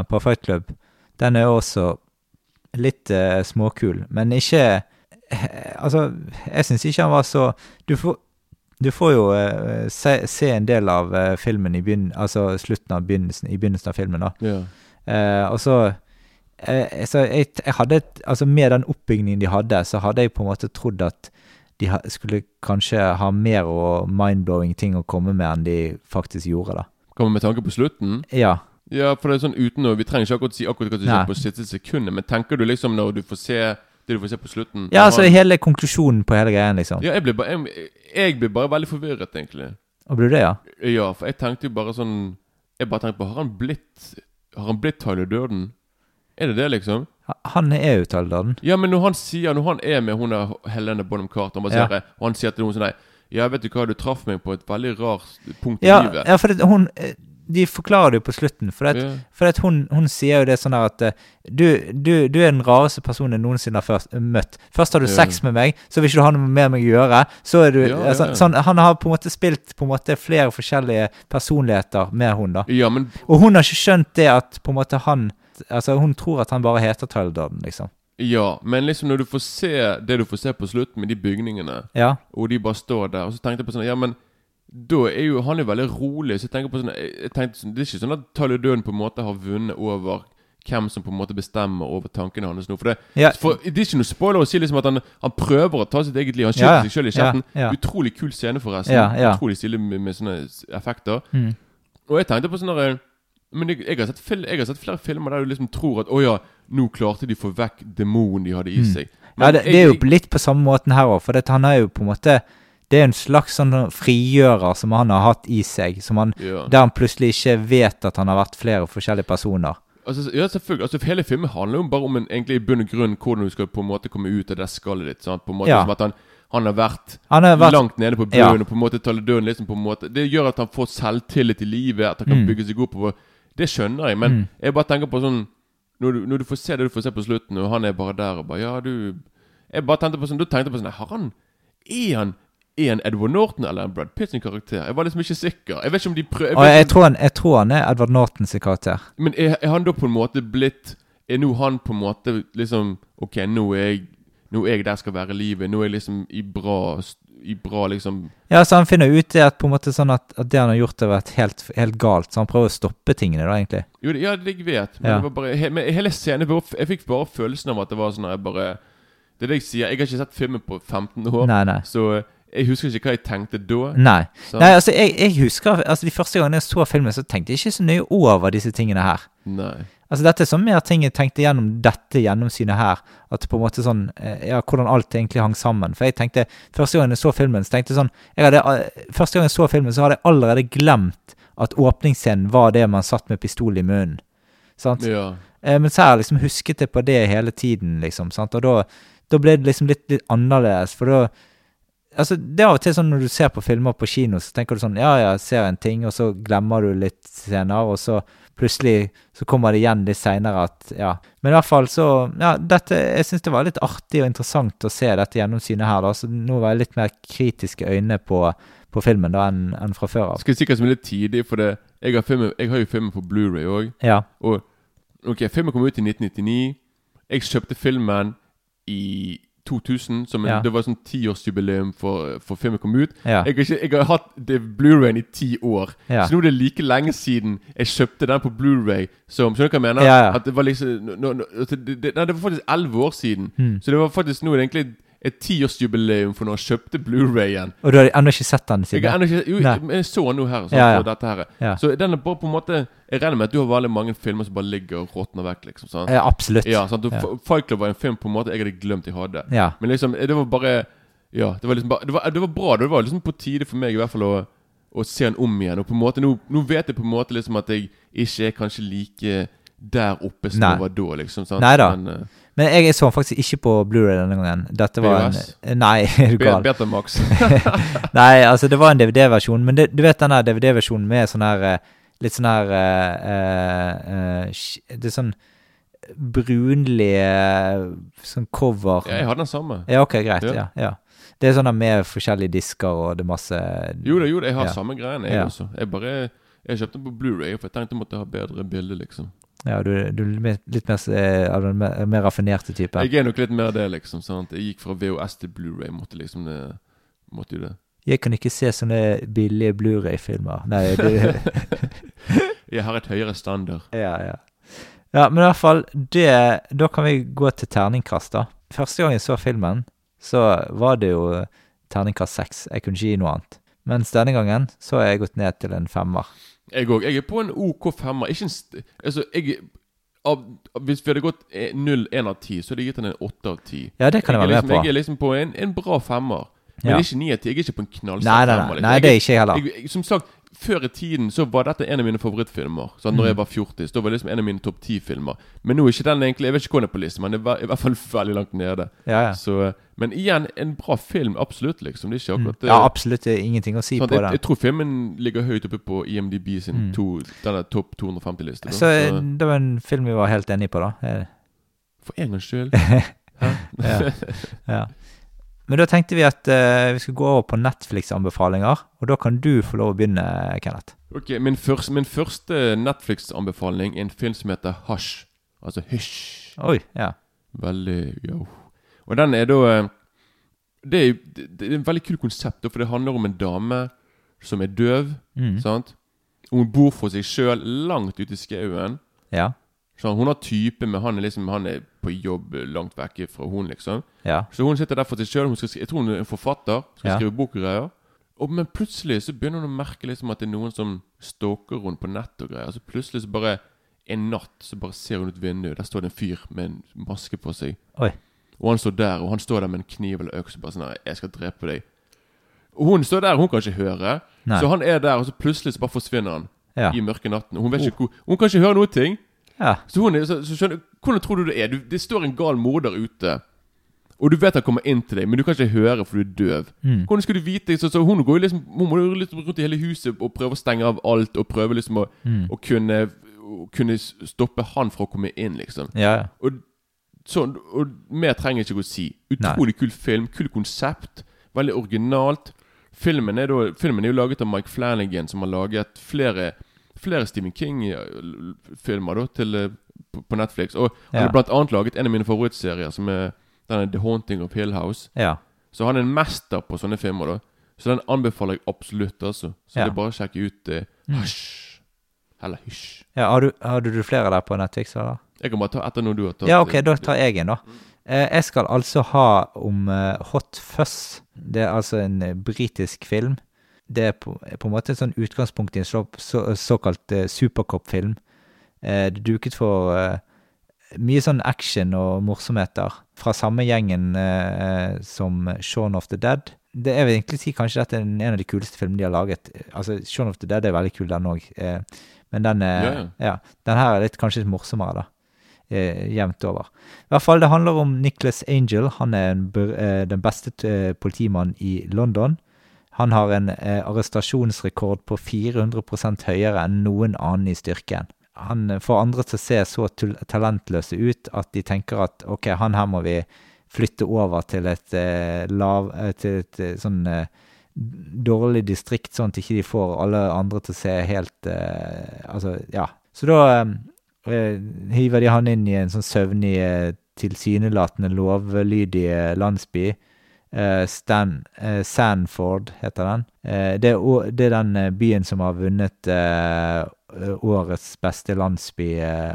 [SPEAKER 1] på Fight Club, den er jo også litt uh, småkul, men ikke eh, Altså, jeg syns ikke han var så Du får, du får jo uh, se, se en del av uh, filmen i begyn, altså slutten av begynnelsen, i begynnelsen av filmen, da.
[SPEAKER 2] ja.
[SPEAKER 1] Eh, og så eh, så jeg, jeg hadde et, Altså Med den oppbyggingen de hadde, så hadde jeg på en måte trodd at de ha, skulle kanskje ha mer og mind-blowing ting å komme med enn de faktisk gjorde, da.
[SPEAKER 2] Kommer med tanke på slutten?
[SPEAKER 1] Ja.
[SPEAKER 2] Ja, for det er sånn uten å Vi trenger ikke akkurat si akkurat hva
[SPEAKER 1] Nei.
[SPEAKER 2] skjer på siste sekundet, men tenker du liksom når du får se det du får se på slutten
[SPEAKER 1] Ja, altså
[SPEAKER 2] har...
[SPEAKER 1] hele konklusjonen på hele greien, liksom.
[SPEAKER 2] Ja, jeg blir bare jeg, jeg blir bare veldig forvirret, egentlig.
[SPEAKER 1] Og blir det, ja?
[SPEAKER 2] Ja, for jeg tenkte jo bare sånn Jeg bare tenkte på Har han blitt Har han blitt Tyler Durden? Er det det, liksom?
[SPEAKER 1] Han er jo Taldaden.
[SPEAKER 2] Ja, men når han sier Når han er med hun er Helene Bonham Carter, bare
[SPEAKER 1] Ja.
[SPEAKER 2] sier, og han sier til noen sånn Nei, ja, vet du hva, du traff meg på et veldig rart punkt i
[SPEAKER 1] Ja,
[SPEAKER 2] livet.
[SPEAKER 1] ja, for det, hun eh, De forklarer det jo på slutten. For, at,
[SPEAKER 2] Ja.
[SPEAKER 1] for at hun, hun sier jo det sånn at eh, du, du, du er den rareste personen jeg noensinne har først, møtt. Først har du
[SPEAKER 2] Ja.
[SPEAKER 1] sex med meg, så vil ikke du ha noe med meg å gjøre. Så er du
[SPEAKER 2] Ja,
[SPEAKER 1] altså,
[SPEAKER 2] ja.
[SPEAKER 1] Sånn, Han har på en måte spilt på en måte flere forskjellige personligheter med hun da.
[SPEAKER 2] ja, men
[SPEAKER 1] Og hun har ikke skjønt det at på en måte han Altså Hun tror at han bare heter Taldaden, liksom.
[SPEAKER 2] Ja, men liksom når du får se det du får se på slutten med de bygningene,
[SPEAKER 1] Ja.
[SPEAKER 2] og de bare står der, og så tenkte jeg på sånn Ja, men da er jo han er veldig rolig, så jeg tenker på sånn Jeg, tenkte sånn Det er ikke sånn at Taludøen på en måte har vunnet over hvem som på en måte bestemmer over tankene hans nå. For det,
[SPEAKER 1] Ja.
[SPEAKER 2] for det er ikke noe spoiler å si liksom at han, han prøver å ta sitt eget liv. Han skyter
[SPEAKER 1] ja.
[SPEAKER 2] seg sjøl i kjeften. Utrolig kul scene, forresten.
[SPEAKER 1] Ja, ja.
[SPEAKER 2] Utrolig stilig med, med sånne effekter.
[SPEAKER 1] Mm.
[SPEAKER 2] Og jeg tenkte på sånn Men jeg, jeg, har sett jeg har sett flere filmer der du liksom tror at Å ja, nå klarte de å få vekk demonen de hadde i seg.
[SPEAKER 1] Men Ja, det, det er jo litt på samme måten her òg, for han er jo på en måte Det er en slags sånn frigjører som han har hatt i seg, som han,
[SPEAKER 2] Ja.
[SPEAKER 1] der han plutselig ikke vet at han har vært flere forskjellige personer.
[SPEAKER 2] Altså, ja, selvfølgelig. Altså, Hele filmen handler jo bare om en, egentlig i bunn og grunn hvordan du skal på en måte komme ut av det skallet ditt. Sant? På en måte
[SPEAKER 1] Ja.
[SPEAKER 2] Som at han, han har vært
[SPEAKER 1] Han har vært
[SPEAKER 2] langt nede på bunnen og på en måte taler døden liksom på en måte Det gjør at han får selvtillit i livet, at han kan
[SPEAKER 1] Mm.
[SPEAKER 2] bygge seg opp. over Det skjønner jeg, men jeg bare tenker på sånn når du, når du får se det du får se på slutten, og han er bare der og bare Ja, du Jeg bare tenkte på sånn Du tenkte på sånn Har han Er han er han Edward Norton eller en Brad Pitt sin karakter? Jeg var liksom ikke sikker. Jeg vet ikke om de prøver
[SPEAKER 1] Og jeg, tror han, jeg tror han er Edward Nortons karakter.
[SPEAKER 2] Men er, er han da på en måte blitt Er nå han på en måte liksom Ok, nå er jeg Nå er jeg der skal være livet. Nå er jeg liksom i bra bra liksom
[SPEAKER 1] Ja, så han finner ut det at på en måte sånn at, at det han har gjort, har vært helt, helt galt. Så han prøver å stoppe tingene, da, egentlig.
[SPEAKER 2] Jo, det- ja, det jeg vet. Men,
[SPEAKER 1] Ja.
[SPEAKER 2] det var bare, he, men hele scenen Jeg fikk bare følelsen av at det var sånn Jeg bare Det er det jeg sier. Jeg har ikke sett filmen på 15 år.
[SPEAKER 1] Nei, nei.
[SPEAKER 2] Så jeg husker ikke hva jeg tenkte da.
[SPEAKER 1] Nei. Nei altså, jeg, jeg husker altså De første gangene jeg så filmen, så tenkte jeg ikke så nøye over disse tingene her.
[SPEAKER 2] Nei.
[SPEAKER 1] Altså Dette er sånn mer ting jeg tenkte gjennom dette gjennomsynet her. At på en måte sånn eh, Ja, hvordan alt egentlig hang sammen. For jeg tenkte Første gang jeg så filmen, så tenkte jeg sånn jeg hadde, eh, Første gang jeg så filmen, så hadde jeg allerede glemt at åpningsscenen var det man satt med pistol i munnen. Sant?
[SPEAKER 2] Ja.
[SPEAKER 1] Eh, men så har jeg liksom husket det på det hele tiden, liksom. Sant? Og da, da ble det liksom litt, litt annerledes, for da Altså, det er av og til sånn når du ser på filmer på kino, så tenker du sånn Ja, ja, ser en ting, og så glemmer du litt senere, og så plutselig så kommer det igjen litt seinere at Ja. Men i hvert fall så Ja, dette Jeg syns det var litt artig og interessant å se dette gjennomsynet her, da. Så nå var jeg litt mer kritiske øyne på, på filmen da enn en fra før av.
[SPEAKER 2] Skal jeg si hva som litt tidlig, for det Jeg har, filmen, jeg har jo filmen på Blu-ray òg.
[SPEAKER 1] Ja.
[SPEAKER 2] Og ok, filmen kom ut i 1999. Jeg kjøpte filmen i 2000. Som en,
[SPEAKER 1] Ja.
[SPEAKER 2] Det var sånn tiårsjubileum for, for filmen kom ut.
[SPEAKER 1] Ja.
[SPEAKER 2] Jeg, har ikke, jeg har hatt det Blu-rayen i ti år.
[SPEAKER 1] Ja.
[SPEAKER 2] Så nå er det like lenge siden jeg kjøpte den på Blu-ray som Skjønner du hva jeg mener?
[SPEAKER 1] Ja, ja.
[SPEAKER 2] At det var liksom nå- nå- nå- det, det, Nei, det var faktisk elleve år siden.
[SPEAKER 1] Hmm.
[SPEAKER 2] Så det var faktisk nå er det egentlig et tiårsjubileum for når han kjøpte Blu-rayen.
[SPEAKER 1] Og du har ennå ikke sett den
[SPEAKER 2] Jeg,
[SPEAKER 1] siden?
[SPEAKER 2] ennå ikke, jo, jeg så den jo her. Så,
[SPEAKER 1] Ja, ja.
[SPEAKER 2] Dette her.
[SPEAKER 1] Ja.
[SPEAKER 2] Så den er bare på en måte Jeg regner med at du har veldig mange filmer som bare ligger og råtner vekk. liksom sant?
[SPEAKER 1] Ja, absolutt.
[SPEAKER 2] Ja, sant?
[SPEAKER 1] Ja.
[SPEAKER 2] Fight Club var en film på en måte jeg hadde glemt jeg hadde.
[SPEAKER 1] Ja.
[SPEAKER 2] Men liksom, det var bare Ja, det var liksom bare Det var, det var bra. Det var liksom på tide for meg i hvert fall å, å se den om igjen. Og på en måte nå, nå vet jeg på en måte liksom at jeg ikke er kanskje like der oppe som
[SPEAKER 1] Nei.
[SPEAKER 2] jeg var da, liksom. sant?
[SPEAKER 1] Neida.
[SPEAKER 2] Men, eh,
[SPEAKER 1] Men jeg så den faktisk ikke på Blu-ray denne gangen. Dette var en Nei, er du gal?
[SPEAKER 2] Betamax.
[SPEAKER 1] Nei, altså, det var en DVD-versjon. Men det, du vet den DVD-versjonen med sånn her eh, Litt sånn her uh, eh, Det er sånn brunlig eh, sånn cover.
[SPEAKER 2] ja, jeg har den samme.
[SPEAKER 1] Ja, ok, greit.
[SPEAKER 2] Ja.
[SPEAKER 1] Ja. ja. Det er sånn med forskjellige disker, og det er masse
[SPEAKER 2] Jo da, jo da, jeg har
[SPEAKER 1] Ja.
[SPEAKER 2] samme greiene, jeg
[SPEAKER 1] Ja.
[SPEAKER 2] også. Jeg bare Jeg kjøpte den på Blu-ray for jeg tenkte jeg måtte ha bedre bilde, liksom.
[SPEAKER 1] Ja, du, du er litt mer- eh, av den mer, mer raffinerte typen.
[SPEAKER 2] Jeg er nok litt mer det, liksom. sant? Jeg gikk fra VHS til Blu-ray. Måtte liksom det Måtte jo det.
[SPEAKER 1] Jeg kan ikke se sånne billige Blu-ray-filmer. Nei, det,
[SPEAKER 2] Jeg har et høyere standard.
[SPEAKER 1] Ja, ja. Ja, men i hvert fall, det, da kan vi gå til terningkast, da. Første gang jeg så filmen, så var det jo terningkast seks. Jeg kunne ikke gi noe annet. Mens denne gangen så har jeg gått ned til en femmer.
[SPEAKER 2] Jeg òg. Jeg er på en OK femmer. Ikke en Altså, jeg av, Hvis vi hadde gått eh, 0, 1 av 10, så hadde jeg gitt den en 8 av 10.
[SPEAKER 1] Ja, det kan jeg
[SPEAKER 2] jeg
[SPEAKER 1] være med
[SPEAKER 2] liksom,
[SPEAKER 1] på.
[SPEAKER 2] Jeg er liksom på en, en bra femmer. Men
[SPEAKER 1] Ja.
[SPEAKER 2] ikke 9 av 10. Jeg er ikke på en knallsterk
[SPEAKER 1] nei,
[SPEAKER 2] femmer.
[SPEAKER 1] nei,
[SPEAKER 2] liksom.
[SPEAKER 1] nei, det er ikke jeg heller.
[SPEAKER 2] Jeg, som sagt, før i tiden så var dette en av mine favorittfilmer. Sånn, når
[SPEAKER 1] Mm.
[SPEAKER 2] jeg var 40, så var det liksom en av mine topp 10-filmer. Men nå er ikke den egentlig Jeg vet ikke hvor den er på listen, men det var i hvert fall veldig langt nede.
[SPEAKER 1] Ja, ja.
[SPEAKER 2] Så, men igjen, en bra film. Absolutt, liksom. Det er ikke
[SPEAKER 1] Mm.
[SPEAKER 2] akkurat det.
[SPEAKER 1] Ja, absolutt det er ingenting å si
[SPEAKER 2] Sånn,
[SPEAKER 1] på
[SPEAKER 2] jeg,
[SPEAKER 1] den.
[SPEAKER 2] jeg tror filmen ligger høyt oppe på IMDb sin
[SPEAKER 1] Mm.
[SPEAKER 2] to, denne topp 250-liste. Så,
[SPEAKER 1] Så eh, det var en film vi var helt enige på, da. Eh,
[SPEAKER 2] For en gangs skyld.
[SPEAKER 1] Ja. ja. Men da tenkte vi at uh, vi skulle gå over på Netflix-anbefalinger, og da kan du få lov å begynne, Kenneth.
[SPEAKER 2] Ok, Min, først, min første Netflix-anbefaling er en film som heter Hush. Altså Hysj.
[SPEAKER 1] Oi, ja.
[SPEAKER 2] Veldig yo. Og den er da eh, det er, det er en veldig kul konsept, for det handler om en dame som er døv.
[SPEAKER 1] Mm.
[SPEAKER 2] sant? Og Hun bor for seg sjøl langt ute i skauen.
[SPEAKER 1] Ja.
[SPEAKER 2] Så hun har type, men han er liksom Han er på jobb langt vekke fra hun, liksom.
[SPEAKER 1] Ja.
[SPEAKER 2] Så hun sitter der for seg sjøl. Jeg tror hun er en forfatter. Skal
[SPEAKER 1] Ja.
[SPEAKER 2] skrive bok og greier. Og, men plutselig så begynner hun å merke liksom at det er noen som stalker henne på nett og greier. Så plutselig så bare en natt så bare ser hun ut vinduet. Der står det en fyr med en maske på seg.
[SPEAKER 1] Oi.
[SPEAKER 2] Og han står der, og han står der med en kniv eller øks og bare sånn 'Jeg skal drepe deg'. Og hun står der, hun kan ikke høre.
[SPEAKER 1] Nei.
[SPEAKER 2] Så han er der, og så plutselig så bare forsvinner han
[SPEAKER 1] Ja.
[SPEAKER 2] i mørke natten. Hun vet ikke hvor Hun kan ikke høre noe ting.
[SPEAKER 1] Ja.
[SPEAKER 2] Så hun så, så skjønner, Hvordan tror du det er? Du, det står en gal morder ute. Og du vet han kommer inn til deg, men du kan ikke høre for du er døv.
[SPEAKER 1] Mm.
[SPEAKER 2] Hvordan skal du vite så, så Hun går jo liksom Hun må jo liksom rundt i hele huset og prøve å stenge av alt. Og prøve liksom å,
[SPEAKER 1] Mm.
[SPEAKER 2] å kunne, å kunne stoppe han fra å komme inn, liksom.
[SPEAKER 1] Ja, ja.
[SPEAKER 2] Og, sånn, og mer trenger jeg ikke å si. Utrolig kul film, kul konsept. Veldig originalt. Filmen er, da, filmen er jo laget av Mike Flanagan, som har laget flere, flere Stephen King-filmer da til, eh, på, Netflix. Og han
[SPEAKER 1] Ja.
[SPEAKER 2] har blant annet laget en av mine favorittserier, som er denne The Haunting of Hill House.
[SPEAKER 1] ja.
[SPEAKER 2] Så han er en mester på sånne filmer. da Så den anbefaler jeg absolutt. altså Så
[SPEAKER 1] Ja.
[SPEAKER 2] det er bare å sjekke ut eh, Hysj. Eller hysj.
[SPEAKER 1] ja har, du, har du flere der på Netflix, eller?
[SPEAKER 2] Jeg kan bare ta etter noe du har tatt
[SPEAKER 1] Ja, ok,
[SPEAKER 2] eh,
[SPEAKER 1] da tar jeg en, da. Eh, Jeg skal altså ha om eh, Hot Fuzz. Det er altså en eh, britisk film. Det er på, er på en måte et sånn utgangspunkt i en så, så, såkalt eh, supercop-film. Eh, Det er duket for eh, mye sånn action og morsomheter fra samme gjengen eh, som Shaun of the Dead. Det Jeg vil egentlig si kanskje dette er en av de kuleste filmene de har laget. Altså, Shaun of the Dead er veldig kul, den òg. Eh, men den, er,
[SPEAKER 2] Ja, ja.
[SPEAKER 1] ja, den her er litt, kanskje litt morsommere, da eh, jevnt over. I hvert fall, det handler om Nicholas Angel. Han er en, eh, den beste eh, politimannen i London. Han har en eh, arrestasjonsrekord på 400% høyere enn noen annen i styrken. Han eh, får andre til å se så talentløse ut at de tenker at ok, han her må vi flytte over til et eh, lav eh, Til et eh, sånn eh, dårlig distrikt, sånn at ikke de får alle andre til å se helt Altså, ja. Så da hiver de han inn i en sånn søvnig, tilsynelatende lovlydig landsby. Eh, Stan, eh, Sanford heter den. Eh, det, er, det er den byen som har vunnet årets beste landsby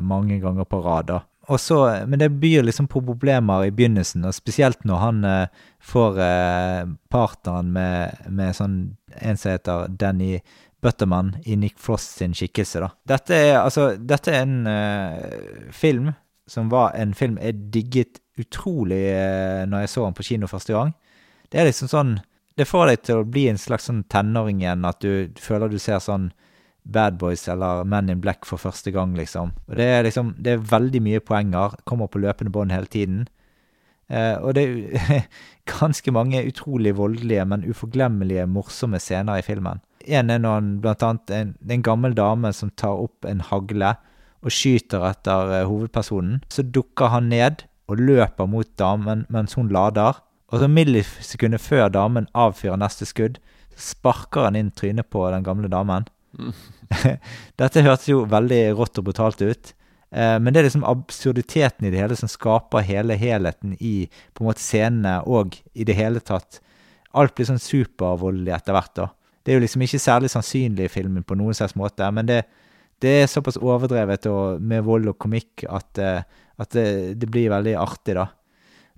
[SPEAKER 1] mange ganger på rad. da. Og så, men det byr liksom på problemer i begynnelsen, og spesielt når han eh, får eh, partneren med, med sånn en som heter Danny Butterman i Nick Frost sin skikkelse, da. Dette er altså Dette er en eh, film som var en film jeg digget utrolig uh, når jeg så han på kino første gang. Det er liksom sånn Det får deg til å bli en slags sånn tenåring igjen, at du føler du ser sånn Bad Boys eller Men in Black for første gang, liksom. Og det er liksom Det er veldig mye poenger. Kommer på løpende bånd hele tiden. Eh, og det er ganske mange utrolig voldelige, men uforglemmelige, morsomme scener i filmen. En er han blant annet en, en gammel dame som tar opp en hagle og skyter etter eh, hovedpersonen. Så dukker han ned og løper mot damen mens hun lader. Og så millisekundet før damen avfyrer neste skudd, sparker han inn trynet på den gamle damen. Dette hørtes jo veldig rått og brutalt ut. Eh, men det er liksom absurditeten i det hele som skaper hele helheten i på en måte scenene og i det hele tatt. Alt blir sånn supervoldelig etter hvert. da. Det er jo liksom ikke særlig sannsynlig i filmen på noen slags måte, men det, det er såpass overdrevet og med vold og komikk at, eh, at det, det blir veldig artig, da.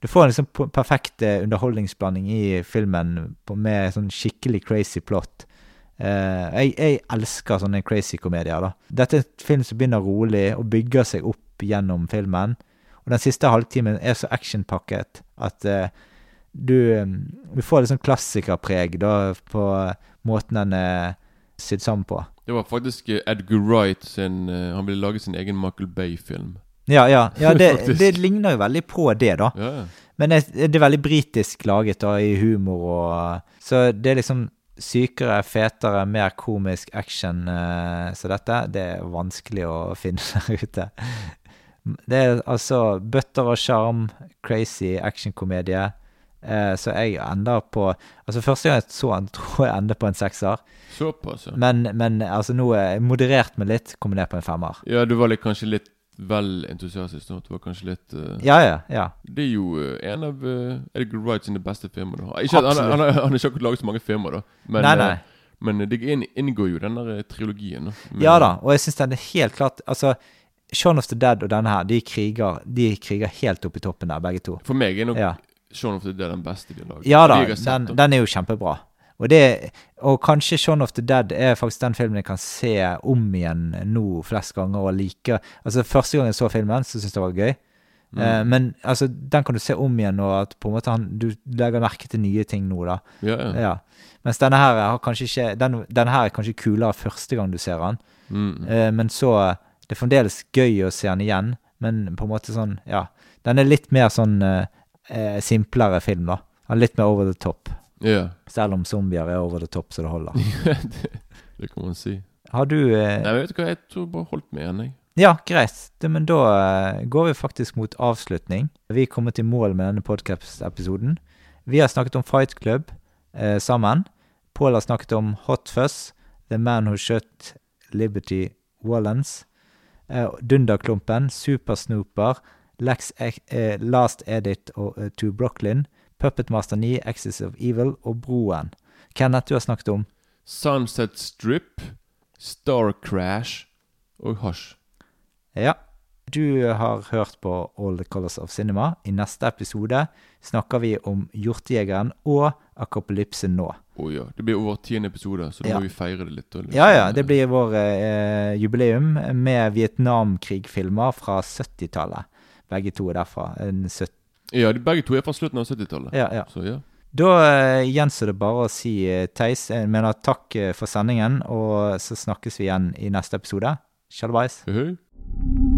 [SPEAKER 1] Du får en liksom perfekt eh, underholdningsblanding i filmen med sånn skikkelig crazy plot. Eh, jeg, jeg elsker sånne crazy komedier. da. Dette er et film som begynner rolig og bygger seg opp gjennom filmen. Og den siste halvtimen er så actionpakket at eh, du, du får litt sånn klassikerpreg da, på måten den er sydd sammen på.
[SPEAKER 2] Det var faktisk Edgar Wright sin Han ville lage sin egen Michael Bay-film.
[SPEAKER 1] Ja, ja, ja det, det ligner jo veldig på det, da.
[SPEAKER 2] Ja, ja.
[SPEAKER 1] Men det, det er veldig britisk laget da, i humor og Så det er liksom sykere, fetere, mer komisk action. eh, Så dette det er vanskelig å finne der ute. Det er altså bøtter og sjarm, crazy actionkomedie. Eh, så jeg ender på Altså Første gang jeg så den, tror jeg ender på en sekser.
[SPEAKER 2] Såpass, ja.
[SPEAKER 1] Men, men altså nå er jeg moderert meg litt, Kombinert ned på en femmer.
[SPEAKER 2] Ja, du var litt, kanskje litt vel entusiastisk nå. Du var kanskje litt uh,
[SPEAKER 1] Ja, ja. ja.
[SPEAKER 2] Det er jo uh, en av uh, Edgar Wright sine beste filmer. Da. Ikke at han, han, han, han har ikke akkurat laget så mange filmer, da. Men,
[SPEAKER 1] Nei, nei.
[SPEAKER 2] eh, men det inngår jo Denne den der eh, trilogien. Da,
[SPEAKER 1] Ja da, og jeg syns den er helt klart Altså, Shaun of the Dead og denne her, de kriger, de kriger helt opp i toppen der, begge to.
[SPEAKER 2] For meg er nok
[SPEAKER 1] Ja.
[SPEAKER 2] Shaun of the Dead den beste de har laget.
[SPEAKER 1] Ja da, den, den er jo kjempebra. Og, det, og kanskje Shaun of the Dead er faktisk den filmen jeg kan se om igjen nå flest ganger og like. Altså Første gang jeg så filmen, så syntes jeg det var gøy.
[SPEAKER 2] Mm.
[SPEAKER 1] Eh, men altså, den kan du se om igjen, og at på en måte han, du legger merke til nye ting nå, da.
[SPEAKER 2] Ja, ja.
[SPEAKER 1] Ja. Mens denne her har kanskje ikke den, denne her er kanskje kulere første gang du ser den.
[SPEAKER 2] Mm.
[SPEAKER 1] Eh, men så Det er fremdeles gøy å se den igjen, men på en måte sånn Ja. Den er litt mer sånn eh, eh, simplere film, da. Litt mer over the top.
[SPEAKER 2] Ja.
[SPEAKER 1] Selv om zombier er over the top så det holder.
[SPEAKER 2] det, det kan man si.
[SPEAKER 1] Har du eh,
[SPEAKER 2] Nei, vet du hva, jeg tror bare holdt med igjen, jeg.
[SPEAKER 1] Ja, greit. Det, men da eh, går vi faktisk mot avslutning. Vi er kommet til mål med denne podcast-episoden. Vi har snakket om Fight Club eh, sammen. Pål har snakket om Hot Fuzz, The Man Who Shot Liberty Wallens, eh, Dunderklumpen, Super Snooper, Lex, eh, Last Edit og eh, To Brooklyn, Puppet Master 9, Axis of Evil og Broen. Kenneth, du har snakket om
[SPEAKER 2] Sunset Strip, Star Crash og Hush.
[SPEAKER 1] Ja. Du har hørt på All the Colors of Cinema. I neste episode snakker vi om Hjortejegeren og Akopalypse nå.
[SPEAKER 2] Å ja. Det blir over tiende episode, så da
[SPEAKER 1] Ja.
[SPEAKER 2] må vi feire det litt.
[SPEAKER 1] Ja, ja, det blir vår eh, jubileum med Vietnamkrigfilmer fra 70-tallet. Begge to er derfra. En søt-
[SPEAKER 2] Ja, de begge to er fra slutten av 70-tallet.
[SPEAKER 1] ja, ja.
[SPEAKER 2] Så ja.
[SPEAKER 1] Da uh, gjenstår det bare å si uh, Theis, jeg mener takk eh, for sendingen, og så snakkes vi igjen i neste episode. Shalabais.
[SPEAKER 2] Uh hei.